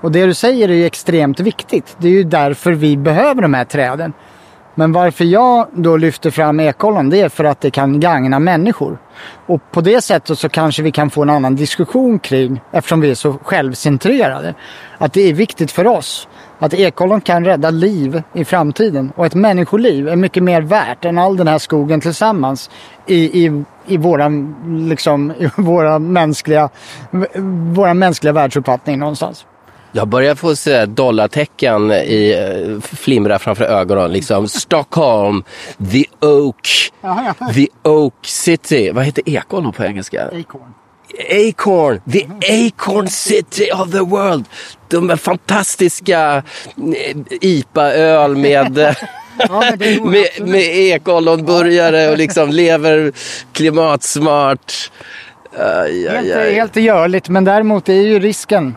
Och det du säger är ju extremt viktigt. Det är ju därför vi behöver de här träden. Men varför jag då lyfter fram ekollon det är för att det kan gagna människor. Och på det sättet så kanske vi kan få en annan diskussion kring, eftersom vi är så självcentrerade, att det är viktigt för oss att ekollon kan rädda liv i framtiden. Och ett människoliv är mycket mer värt än all den här skogen tillsammans i, i, i, våran, liksom, i våra, mänskliga, våra mänskliga världsuppfattning någonstans. Jag börjar få se dollartecken i, eh, flimra framför ögonen. Liksom Stockholm, the Oak, the Oak City. Vad heter ekollon på engelska? Acorn. Acorn, the Acorn City of the world. De är fantastiska eh, IPA-öl med, eh, Ja, nog med, med ekollonburgare och liksom lever klimatsmart. Aj, aj, Helt, aj. helt görligt, men däremot är ju risken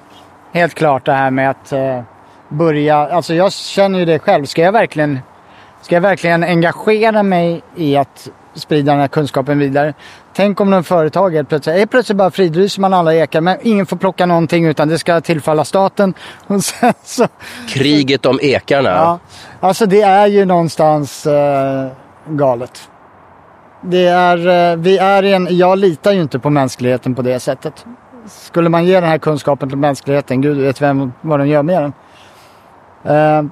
helt klart det här med att eh, börja, alltså jag känner ju det själv, ska jag verkligen, ska jag verkligen engagera mig i att sprida den här kunskapen vidare. Tänk om någon företag helt plötsligt, helt plötsligt bara fridlyser man alla ekar men ingen får plocka någonting utan det ska tillfalla staten. Och sen så, Kriget om ekarna. ja, alltså det är ju någonstans eh, galet. Det är, eh, vi är en, jag litar ju inte på mänskligheten på det sättet. Skulle man ge den här kunskapen till mänskligheten, gud vet vem vad den gör med den. Eh,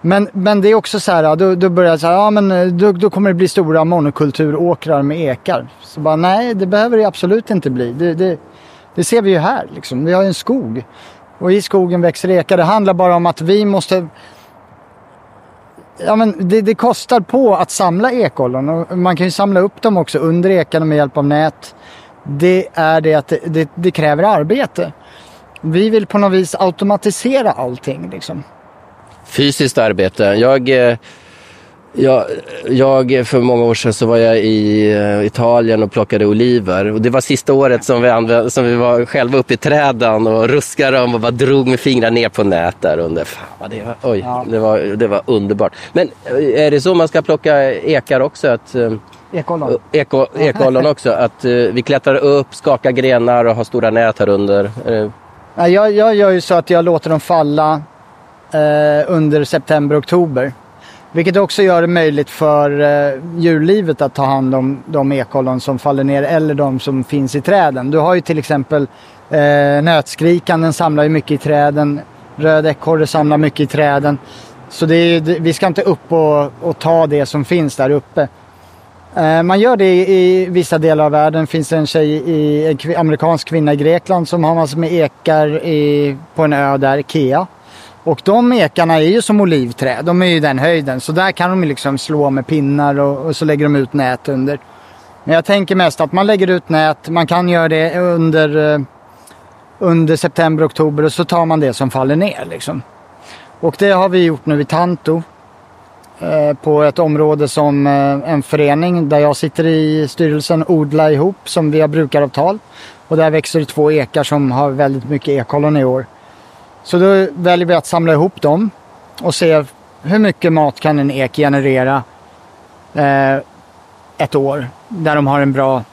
men, men det är också så här, då, då börjar jag så här, ja men eh, då, då kommer det bli stora monokulturåkrar med ekar. Så bara, nej det behöver det absolut inte bli. Det, det, det ser vi ju här liksom. Vi har ju en skog. Och i skogen växer ekar. Det handlar bara om att vi måste Ja, men det, det kostar på att samla ekollon och man kan ju samla upp dem också under ekarna med hjälp av nät. Det är det att det, det, det kräver arbete. Vi vill på något vis automatisera allting. Liksom. Fysiskt arbete. Jag, eh, jag, jag, för många år sedan så var jag i eh, Italien och plockade oliver. Och det var sista året som vi, använde, som vi var själva uppe i träden och ruskade dem och bara drog med fingrarna ner på nät där under. Fan, det var, oj, Ja. det, var, det var underbart. Men eh, är det så man ska plocka ekar också? Att, Ekollon. eko, ekollon också? Att eh, vi klättrar upp, skakar grenar och har stora nät här under? Eh, Ja, jag, jag gör ju så att jag låter dem falla eh, under september, oktober. Vilket också gör det möjligt för eh, djurlivet att ta hand om de ekollon som faller ner eller de som finns i träden. Du har ju till exempel eh, nötskrikan, den samlar ju mycket i träden. Röd ekorre samlar mycket i träden. Så är, vi ska inte upp och, och ta det som finns där uppe. Eh, man gör det i, vissa delar av världen. Det finns en tjej, i, en amerikansk kvinna i Grekland som har massor med ekar i, på en ö där, Ikea. Och de ekarna är ju som olivträd, de är ju den höjden. Så där kan de liksom slå med pinnar och, och så lägger de ut nät under. Men jag tänker mest att man lägger ut nät, man kan göra det under, eh, under september, oktober och så tar man det som faller ner liksom. Och det har vi gjort nu i Tanto Eh, på ett område som eh, en förening där jag sitter i styrelsen Odla ihop som vi har brukaravtal. Och där växer det två ekar som har väldigt mycket ekollon i år. Så då väljer vi att samla ihop dem och se hur mycket mat kan en ek generera eh, ett år där de har en bra...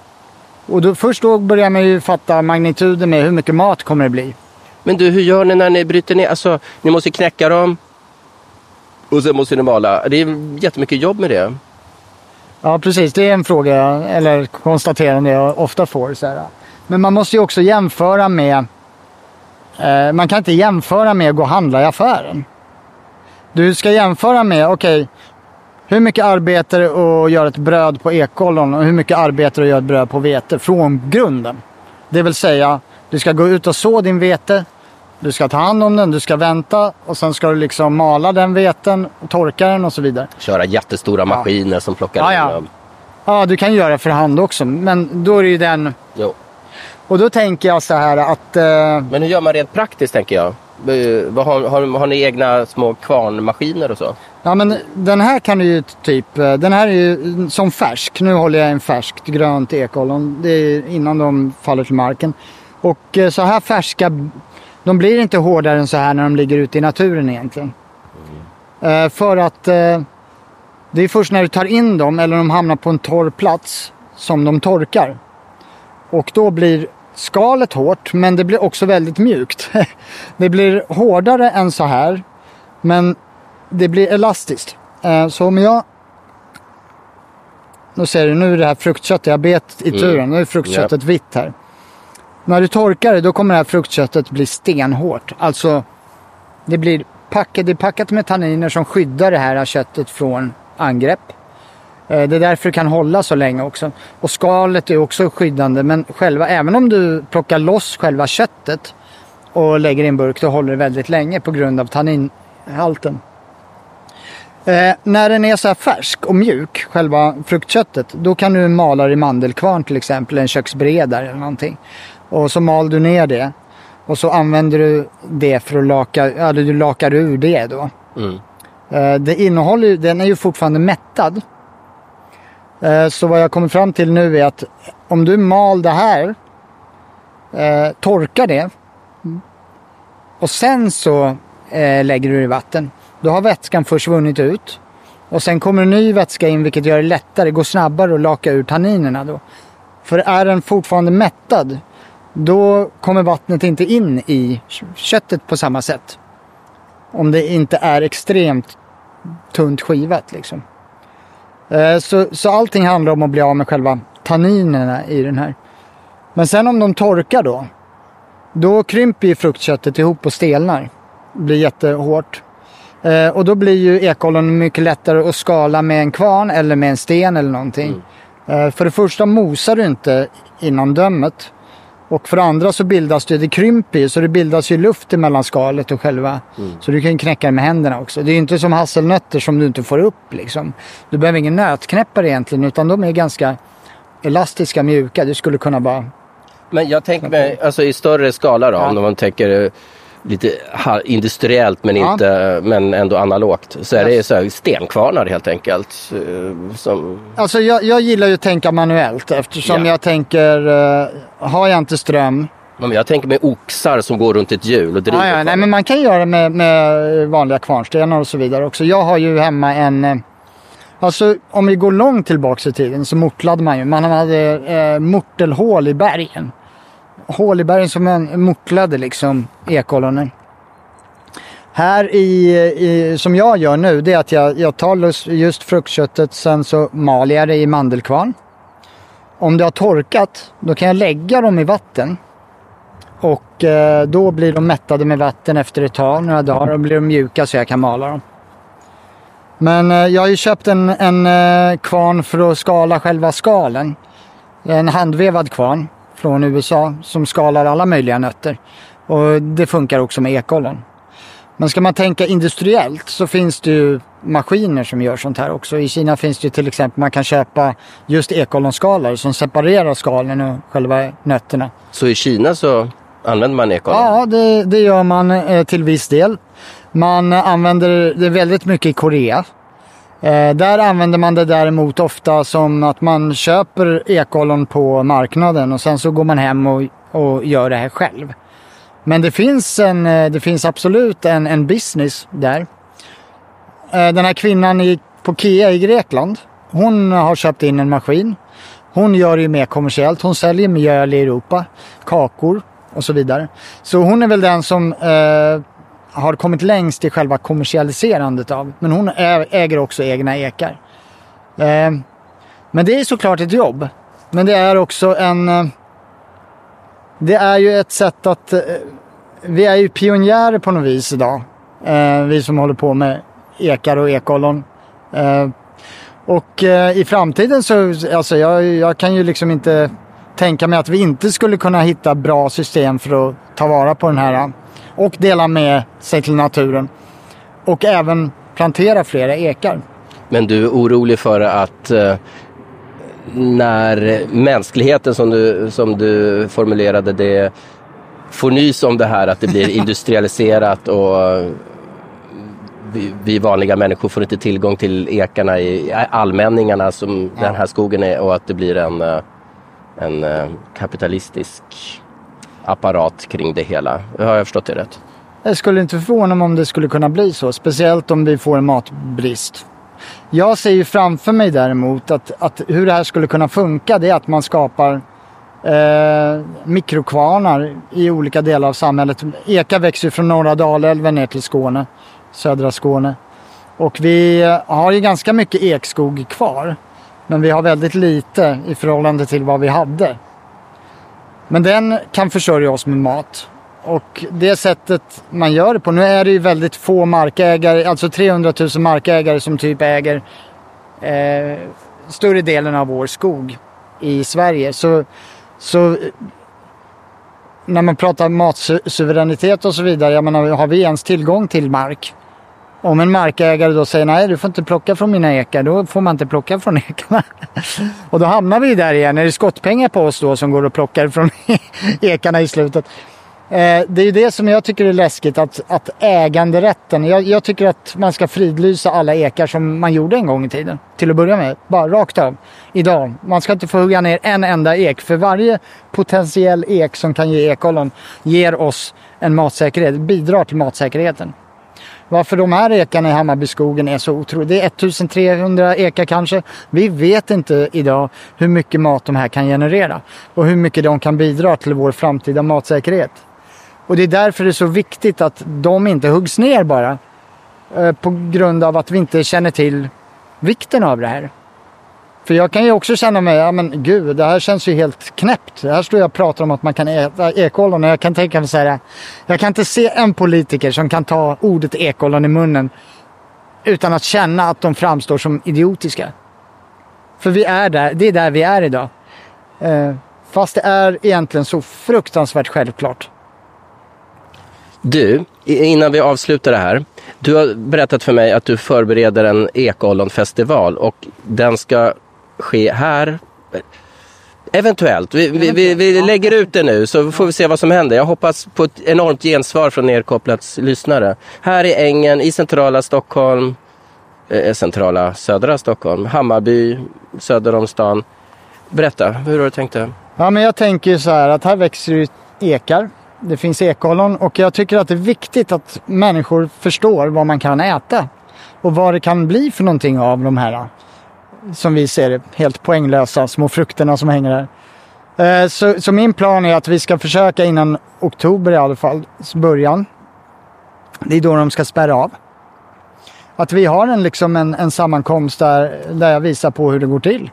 Och då, först då börjar man ju fatta magnituden med hur mycket mat kommer det bli. Men du, hur gör ni när ni bryter ner? Alltså, ni måste knäcka dem och sen måste ni mala. Det är jättemycket jobb med det. Ja, precis. Det är en fråga, eller konstaterande jag ofta får. Så här. Men man måste ju också jämföra med... Eh, man kan inte jämföra med att gå och handla i affären. Du ska jämföra med, okej, hur mycket arbete det att göra ett bröd på ekollon och hur mycket arbete det att göra ett bröd på vete från grunden. Det vill säga, du ska gå ut och så din vete, du ska ta hand om den, du ska vänta och sen ska du liksom mala den veten, torka den och så vidare. Köra jättestora maskiner som plockar Ja, ja. dem. Ja, du kan göra för hand också, men då är det ju den... Jo. Och då tänker jag så här att... Eh, Men hur gör man rent praktiskt tänker jag? Eh, Har, har, har ni egna små kvarnmaskiner och så? ja, men den här kan du ju typ... eh, Den här är ju som färsk. Nu håller jag en färskt grönt ekollon. Det är innan de faller till marken. Och eh, så här färska... De blir inte hårdare än så här när de ligger ute i naturen egentligen. Eh, för att... Eh, det är först när du tar in dem eller de hamnar på en torr plats som de torkar. Och då blir skalet hårt men det blir också väldigt mjukt. det blir hårdare än så här men det blir elastiskt. Eh, Så om jag... Nu ser du, nu är det här fruktköttet, jag bet i turen. Nu är fruktköttet vitt här. När du torkar det då kommer det här fruktköttet bli stenhårt. Alltså det blir packat, det är packat med tanniner som skyddar det här köttet från angrepp. Eh, det är därför det kan hålla så länge också. Och skalet är också skyddande men själva, även om du plockar loss själva köttet och lägger i en burk då håller det väldigt länge på grund av tanninhalten. Eh, när den är så här färsk och mjuk, själva fruktköttet, då kan du mala det i mandelkvarn till exempel, en köksbredare eller någonting. Och så mal du ner det. Och så använder du det för att laka, eller du lakar ur det då. Mm. Eh, det innehåller den är ju fortfarande mättad. Eh, så vad jag kommer fram till nu är att om du mal det här, eh, torkar det och sen så lägger du det i vatten. Då har vätskan försvunnit ut Och sen kommer en ny vätska in vilket gör det lättare, går snabbare att laka ur tanninerna då. För är den fortfarande mättad, då kommer vattnet inte in i köttet på samma sätt. Om det inte är extremt tunt skivat liksom. Eh, Så, så allting handlar om att bli av med själva tanninerna i den här. Men sen om de torkar då, då krymper ju fruktköttet ihop och stelnar. Blir jättehårt. Eh, och då blir ju ekollon mycket lättare att skala med en kvarn eller med en sten eller någonting. Eh, för det första mosar du inte innan dömet. Och för det andra så bildas det, det krymper ju, så det bildas ju luft mellan skalet och själva. Så du kan knäcka det med händerna också. Det är ju inte som hasselnötter som du inte får upp liksom. Du behöver ingen nötknäppare egentligen utan de är ganska elastiska, mjuka. Du skulle kunna bara... Men jag tänker mig, alltså i större skala då, Ja. om man tänker eh, lite industriellt men, Ja. inte, men ändå analogt. Så är det så stenkvarnar helt enkelt. eh, Som, Alltså jag, jag gillar ju att tänka manuellt eftersom Ja. jag tänker, eh, har jag inte ström, men jag tänker mig oxar som går runt ett hjul och driver Ja, ja, nej, men man kan göra det med, med vanliga kvarnstenar och så vidare också. Jag har ju hemma en... eh, Alltså om vi går långt tillbaka i tiden så mortlade man ju. Man hade eh, mortelhål i bergen. Hål i bergen som man mortlade liksom ekollonen. Här i, i, som jag gör nu, det är att jag, jag tar just fruktköttet, sen så maler jag det i mandelkvarn. Om det har torkat, då kan jag lägga dem i vatten. Och eh, då blir de mättade med vatten efter ett tag, några dagar. Då blir de mjuka så jag kan mala dem. Men eh, jag har ju köpt en, en eh, kvarn för att skala själva skalen. En handvevad kvarn från USA som skalar alla möjliga nötter. Och det funkar också med ekollon. Men ska man tänka industriellt så finns det ju maskiner som gör sånt här också. I Kina finns det ju till exempel, man kan köpa just ekollonskalare som separerar skalen och själva nötterna. Så i Kina så använder man ekollon? Ja, det, det gör man eh, till viss del. Man använder det väldigt mycket i Korea. Eh, där använder man det däremot ofta som att man köper ekollon på marknaden och sen så går man hem och, och gör det här själv. Men det finns, en, eh, det finns absolut en, en business där. Eh, den här kvinnan i, på KIA i Grekland, hon har köpt in en maskin. Hon gör det mer kommersiellt. Hon säljer mjöl i Europa, kakor och så vidare. Så hon är väl den som eh, har kommit längst i själva kommersialiserandet av. Men hon äger också egna ekar. Eh, men det är såklart ett jobb. Men det är också en... Eh, det är ju ett sätt att... Eh, vi är ju pionjärer på något vis idag. Eh, vi som håller på med ekar och ekollon. Eh, och eh, i framtiden så, alltså jag, jag kan ju liksom inte tänka mig att vi inte skulle kunna hitta bra system för att ta vara på den här eh, och dela med sig till naturen. Och även plantera flera ekar. Men du är orolig för att eh, när mänskligheten som du, som du formulerade det får nys om det här att det blir industrialiserat och vi, vi vanliga människor får inte tillgång till ekarna i allmänningarna som den här skogen är och att det blir en, eh, en eh, kapitalistisk apparat kring det hela. Har jag förstått det rätt? Jag skulle inte förvåna mig om det skulle kunna bli så. Speciellt om vi får en matbrist. Jag ser ju framför mig däremot att, att hur det här skulle kunna funka det är att man skapar eh, mikrokvarnar i olika delar av samhället. Eka växer ju från norra Dalälven ner till Skåne, södra Skåne. Och vi har ju ganska mycket ekskog kvar. Men vi har väldigt lite i förhållande till vad vi hade. Men den kan försörja oss med mat. Och det sättet man gör det på, nu är det ju väldigt få markägare, alltså 300 000 markägare som typ äger eh, större delen av vår skog i Sverige. Så, så när man pratar matsuveränitet och så vidare, jag menar, har vi ens tillgång till mark? Om en markägare då säger nej du får inte plocka från mina ekar, då får man inte plocka från ekarna. och då hamnar vi där igen, är det skottpengar på oss då som går och plockar från ekarna i slutet? Eh, det är ju det som jag tycker är läskigt, att, att äganderätten. Jag, jag tycker att man ska fridlysa alla ekar som man gjorde en gång i tiden. Till att börja med, bara rakt av. Idag. Man ska inte få hugga ner en enda ek. För varje potentiell ek som kan ge ekollon ger oss en matsäkerhet, bidrar till matsäkerheten. Varför de här ekarna i Hammarbyskogen är så otroligt. Det är 1300 ekar kanske. Vi vet inte idag hur mycket mat de här kan generera. Och hur mycket de kan bidra till vår framtida matsäkerhet. Och det är därför det är så viktigt att de inte huggs ner bara. Eh, på grund av att vi inte känner till vikten av det här. För jag kan ju också känna mig, ja men gud, det här känns ju helt knäppt. Här står jag och pratar om att man kan äta ekollon och jag kan tänka mig så här, jag kan inte se en politiker som kan ta ordet ekollon i munnen utan att känna att de framstår som idiotiska. För vi är där, det är där vi är idag. Eh, fast det är egentligen så fruktansvärt självklart. Du, innan vi avslutar det här. Du har berättat för mig att du förbereder en ekollonfestival och den ska ske här. Eventuellt. Vi, vi, vi, vi lägger ut det nu så får vi se vad som händer. Jag hoppas på ett enormt gensvar från Nerkopplats lyssnare. Här i Ängen i centrala Stockholm, eh, centrala södra Stockholm, Hammarby, söder om stan. Berätta, hur har du tänkt det? Ja, men jag tänker så här att här växer ju ekar. Det finns ekollon och jag tycker att det är viktigt att människor förstår vad man kan äta. Och vad det kan bli för någonting av de här, som vi ser det, helt poänglösa små frukterna som hänger där. Eh, så, så min plan är att vi ska försöka innan oktober i alla fall, början. Det är då de ska spärra av. Att vi har en, liksom en, en sammankomst där, där jag visar på hur det går till.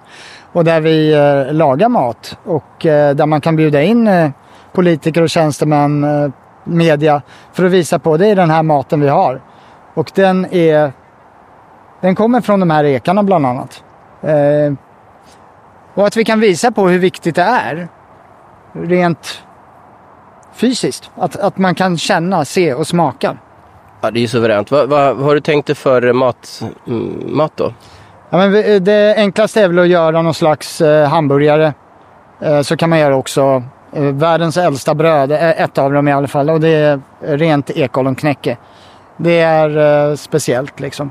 Och där vi eh, lagar mat och eh, där man kan bjuda in eh, politiker och tjänstemän, eh, media för att visa på det är den här maten vi har. Och den är den kommer från de här ekarna bland annat. Eh, och att vi kan visa på hur viktigt det är rent fysiskt. Att, att man kan känna, se och smaka. Ja, det är ju suveränt. Vad, vad, vad har du tänkt dig för mat, mm, mat då? Ja, men det enklaste är väl att göra någon slags eh, hamburgare. Eh, så kan man göra också världens äldsta bröd, ett av dem i alla fall. Och det är rent ekolonknäcke. Det är speciellt liksom.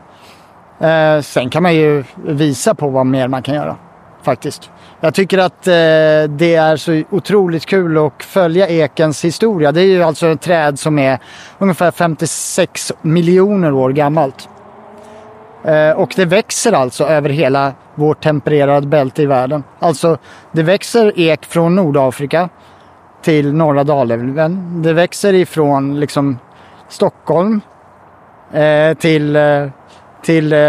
Eh, sen kan man ju visa på vad mer man kan göra. Faktiskt. Jag tycker att eh, det är så otroligt kul att följa ekens historia. Det är ju alltså ett träd som är ungefär 56 miljoner år gammalt. Eh, och det växer alltså över hela vårt tempererade bälte i världen. Alltså det växer ek från Nordafrika till norra Dalälven. Det växer ifrån liksom Stockholm eh, till, eh, till eh,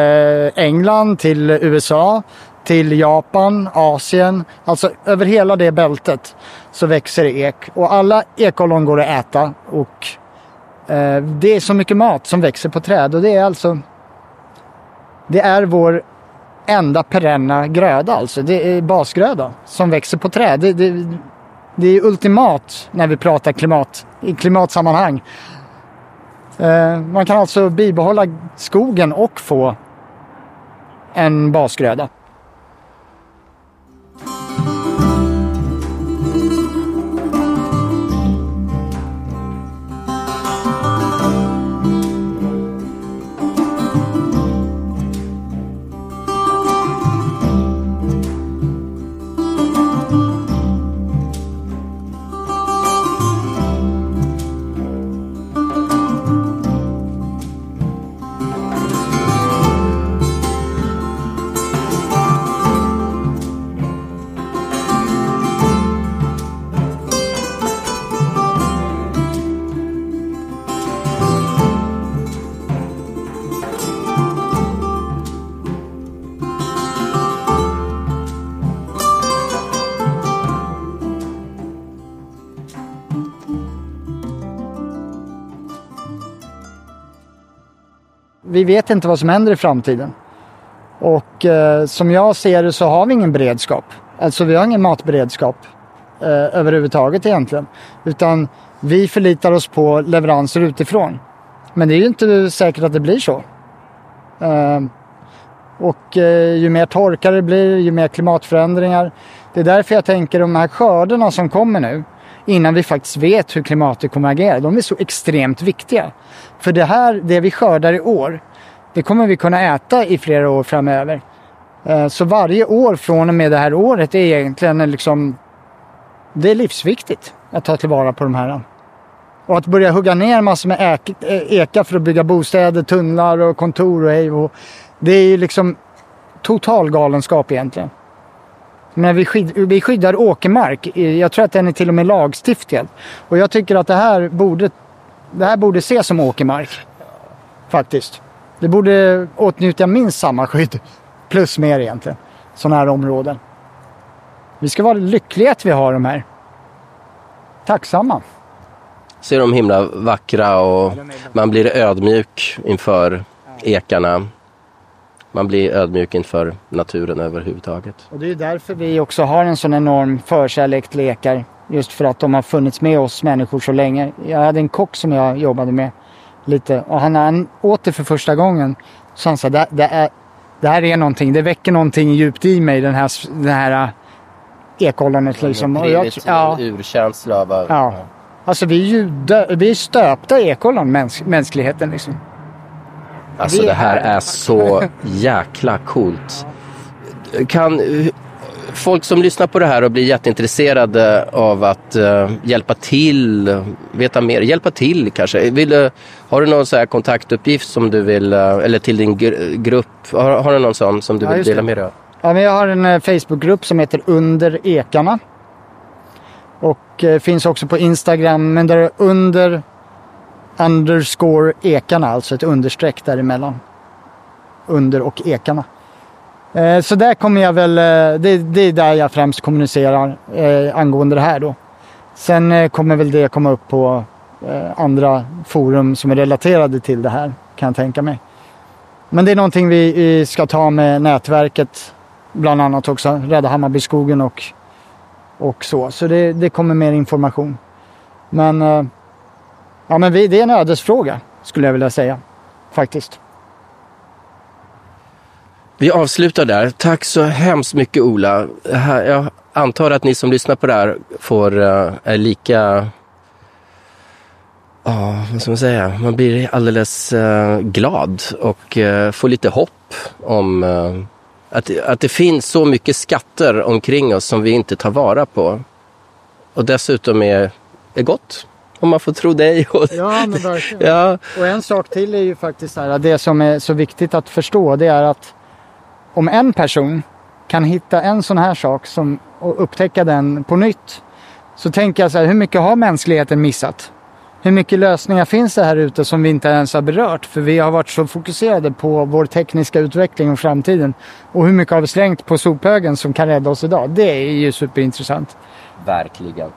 England, till USA, till Japan, Asien. Alltså över hela det bältet så växer det ek. Och alla ekollon går att äta och eh, det är så mycket mat som växer på träd och det är alltså det är vår enda perenna gröda alltså. Det är basgröda som växer på träd. Det, det, det är ultimat när vi pratar klimat, i klimatsammanhang. Eh, man kan alltså bibehålla skogen och få en basgröda. Vi vet inte vad som händer i framtiden. Och eh, som jag ser det så har vi ingen beredskap. Alltså vi har ingen matberedskap eh, överhuvudtaget egentligen. Utan vi förlitar oss på leveranser utifrån. Men det är ju inte säkert att det blir så. Eh, och eh, ju mer torka det blir, ju mer klimatförändringar. Det är därför jag tänker de här skördarna som kommer nu, innan vi faktiskt vet hur klimatet kommer att agera, de är så extremt viktiga. För det här, det vi skördar i år, det kommer vi kunna äta i flera år framöver. Eh, så varje år från och med det här året är egentligen liksom, det är livsviktigt att ta tillvara på de här. Och att börja hugga ner massor med ek, eh, eka för att bygga bostäder, tunnlar och kontor och hej och Det är ju liksom total galenskap egentligen. Men vi, skyd, vi skyddar åkermark. Eh, jag tror att den är till och med lagstiftad. Och jag tycker att det här borde, det här borde ses som åkermark. Faktiskt. Det borde åtnjuta minst samma skydd. Plus mer egentligen. Sådana här områden. Vi ska vara lyckliga att vi har de här. Tacksamma. Ser de himla vackra och man blir ödmjuk inför ekarna. Man blir ödmjuk inför naturen överhuvudtaget. Och det är därför vi också har en sån enorm förkärlek till ekar. Just för att de har funnits med oss människor så länge. Jag hade en kock som jag jobbade med lite och han, han åt det för första gången. Så han sa, det, det, är, det här är någonting, det väcker någonting djupt i mig den här, den här äh, ekollonet liksom. Och jag, ja, urkänsla av... Ja. alltså vi är ju dö, vi är stöpta i ekollon, mäns, mänskligheten liksom. Alltså det är här här. är så jäkla coolt. Kan folk som lyssnar på det här och blir jätteintresserade av att eh, hjälpa till, veta mer, hjälpa till kanske. Vill, du- har du någon så här kontaktuppgift som du vill, eh, eller till din gr- grupp, har, har du någon sån som du Ja, vill dela det. med dig av? Ja, men jag har en eh, Facebookgrupp som heter Under Ekarna. Och eh, finns också på Instagram, men där är under underscore ekarna, alltså ett understreck däremellan. Under och ekarna. Eh, så där kommer jag väl, eh, det, det är där jag främst kommunicerar eh, angående det här då. Sen eh, kommer väl det komma upp på eh, andra forum som är relaterade till det här, kan jag tänka mig. Men det är någonting vi, vi ska ta med nätverket bland annat också. Rädda Hammarbyskogen och, och så. Så det, det kommer mer information. Men, eh, ja, men vi, det är en ödesfråga skulle jag vilja säga. Faktiskt. Vi avslutar där. Tack så hemskt mycket Ola. Jag antar att ni som lyssnar på det här får, eh, är lika... Ja, vad ska man säga? Man blir alldeles eh, glad och eh, får lite hopp om eh, att, att det finns så mycket skatter omkring oss som vi inte tar vara på. Och dessutom är, är gott, om man får tro dig. Och, Ja, men verkligen. ja, Och en sak till är ju faktiskt här, det som är så viktigt att förstå det är att om en person kan hitta en sån här sak som, och upptäcka den på nytt. Så tänker jag så här, hur mycket har mänskligheten missat? Hur mycket lösningar finns det här ute som vi inte ens har berört? För vi har varit så fokuserade på vår tekniska utveckling och framtiden. Och hur mycket har vi slängt på sophögen som kan rädda oss idag? Det är ju superintressant. Verkligen.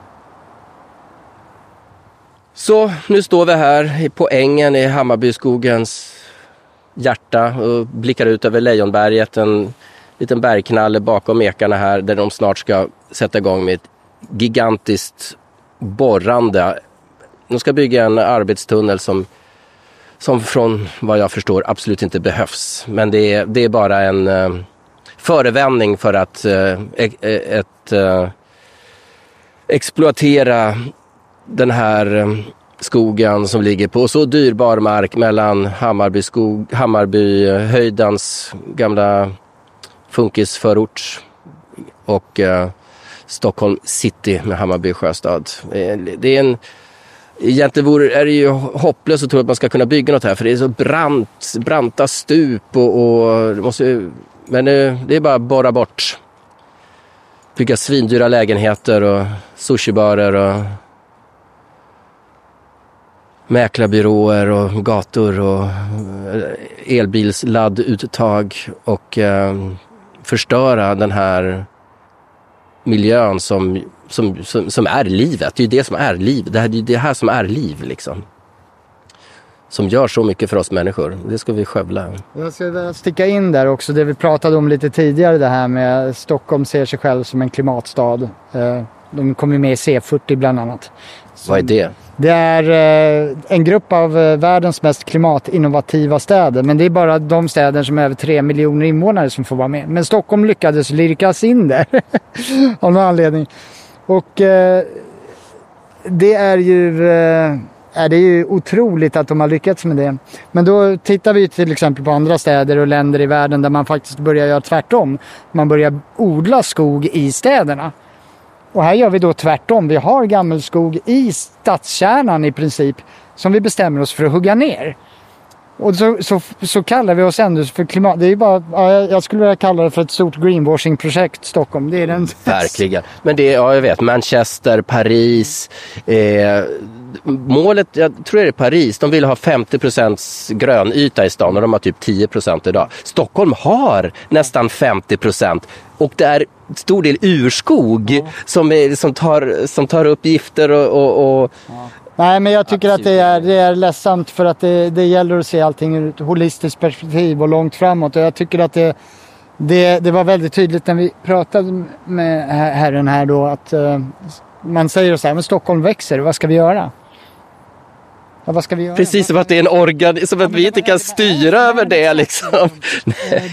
Så nu står vi här på ängen i Hammarbyskogens hjärta och blickar ut över Lejonberget. En liten bergknalle bakom ekarna här där de snart ska sätta igång med ett gigantiskt borrande. De ska bygga en arbetstunnel som, som från vad jag förstår absolut inte behövs. Men det är, det är bara en eh, förevändning för att eh, e-, e-, ett, eh, exploatera den här eh, skogen som ligger på så dyrbar mark mellan Hammarby skog, Hammarbyhöjdens eh, gamla funkisförort och eh, Stockholm city med Hammarby sjöstad. Eh, det är en, egentligen vore, är det ju hopplöst att tro att man ska kunna bygga något här för det är så brant, branta stup och, och det måste, men eh, det är bara att borra bort bygga svindyra lägenheter och sushibarer och mäklarbyråer och gator och eh, elbilsladduttag och eh, förstöra den här miljön som, som, som, som är livet. Det är ju det som är liv. Det här, det är det här som är liv liksom. Som gör så mycket för oss människor. Det ska vi skövla. Jag ska sticka in där också det vi pratade om lite tidigare det här med Stockholm ser sig själv som en klimatstad. Eh, de kom ju med i C40 bland annat. Vad är det? Det är eh, en grupp av eh, världens mest klimatinnovativa städer. Men det är bara de städer som har över tre miljoner invånare som får vara med. Men Stockholm lyckades lirkas in där. av någon anledning. Och eh, det är ju... Är det är ju otroligt att de har lyckats med det. Men då tittar vi till exempel på andra städer och länder i världen där man faktiskt börjar göra tvärtom. Man börjar odla skog i städerna. Och här gör vi då tvärtom. Vi har gammelskog i stadskärnan i princip som vi bestämmer oss för att hugga ner. Och så, så, så kallar vi oss ändå för klimat... Det är bara, ja, jag- skulle vilja kalla det för ett stort greenwashing-projekt Stockholm. Det är den... Verkligen. Men det är, ja jag vet, Manchester, Paris. Eh, målet, jag tror det är Paris, de vill ha 50% grönyta i stan och de har typ 10% idag. Stockholm har nästan 50% och det är stor del urskog som, är, som, tar, som tar upp gifter och, och, och Nej, men jag tycker att det är, det är ledsamt för att det, det gäller att se allting ur ett holistiskt perspektiv och långt framåt. Och jag tycker att det, det, det var väldigt tydligt när vi pratade med her- herren här då att eh, man säger så här, men Stockholm växer, vad ska vi göra? Ja, vad ska vi göra? Precis som att det är en organ, som att vi inte kan styra över det liksom.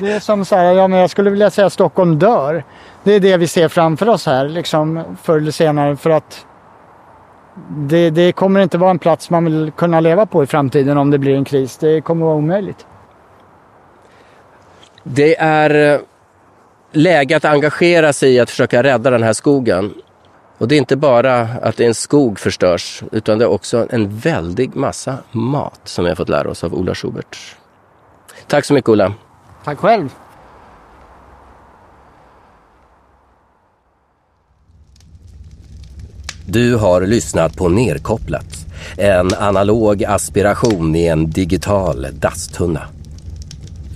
Det är som så här, ja men jag skulle vilja säga att Stockholm dör. Det är det vi ser framför oss här liksom förr eller senare för att det, det kommer inte vara en plats man vill kunna leva på i framtiden om det blir en kris. Det kommer vara omöjligt. Det är eh, läge att engagera sig i att försöka rädda den här skogen. Och det är inte bara att en skog förstörs, utan det är också en väldig massa mat som vi har fått lära oss av Ola Schubert. Tack så mycket Ola. Tack själv. Du har lyssnat på Nerkopplat. En analog aspiration i en digital dasstunna.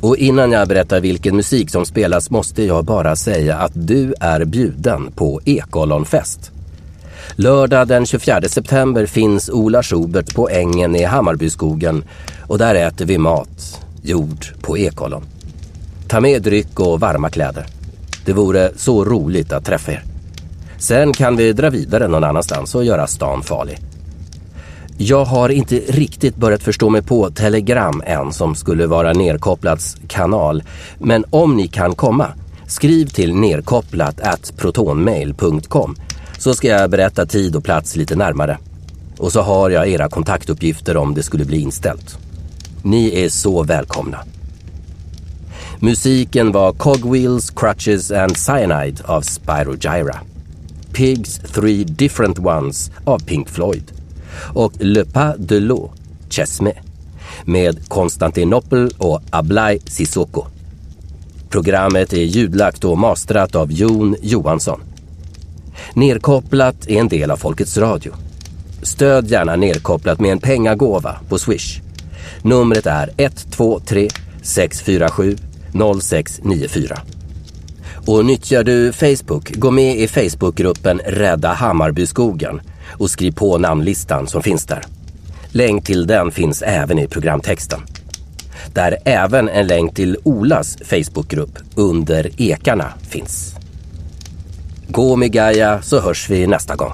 Och innan jag berättar vilken musik som spelas måste jag bara säga att du är bjuden på Ekollonfest. Lördag den 24 september finns Ola Schubert på ängen i Hammarbyskogen och där äter vi mat, gjord på Ekollon. Ta med dryck och varma kläder. Det vore så roligt att träffa er. Sen kan vi dra vidare någon annanstans och göra stan farlig. Jag har inte riktigt börjat förstå mig på Telegram än som skulle vara Nerkopplats kanal. Men om ni kan komma, skriv till nerkopplat at protonmail.com så ska jag berätta tid och plats lite närmare. Och så har jag era kontaktuppgifter om det skulle bli inställt. Ni är så välkomna. Musiken var Cogwheels, Crutches and Cyanide av Spyro Gyra. Pigs Three Different Ones av Pink Floyd och Le Pas de l'eau, Chesme, med Konstantinopel och Ablai Sissoko. Programmet är ljudlagt och mastrat av Jon Johansson. Nerkopplat är en del av Folkets Radio. Stöd gärna Nerkopplat med en pengagåva på Swish. Numret är 123 647 0694. Och nyttjar du Facebook, gå med i Facebookgruppen Rädda Hammarbyskogen och skriv på namnlistan som finns där. Länk till den finns även i programtexten. Där även en länk till Olas Facebookgrupp Under ekarna finns. Gå med Gaia så hörs vi nästa gång.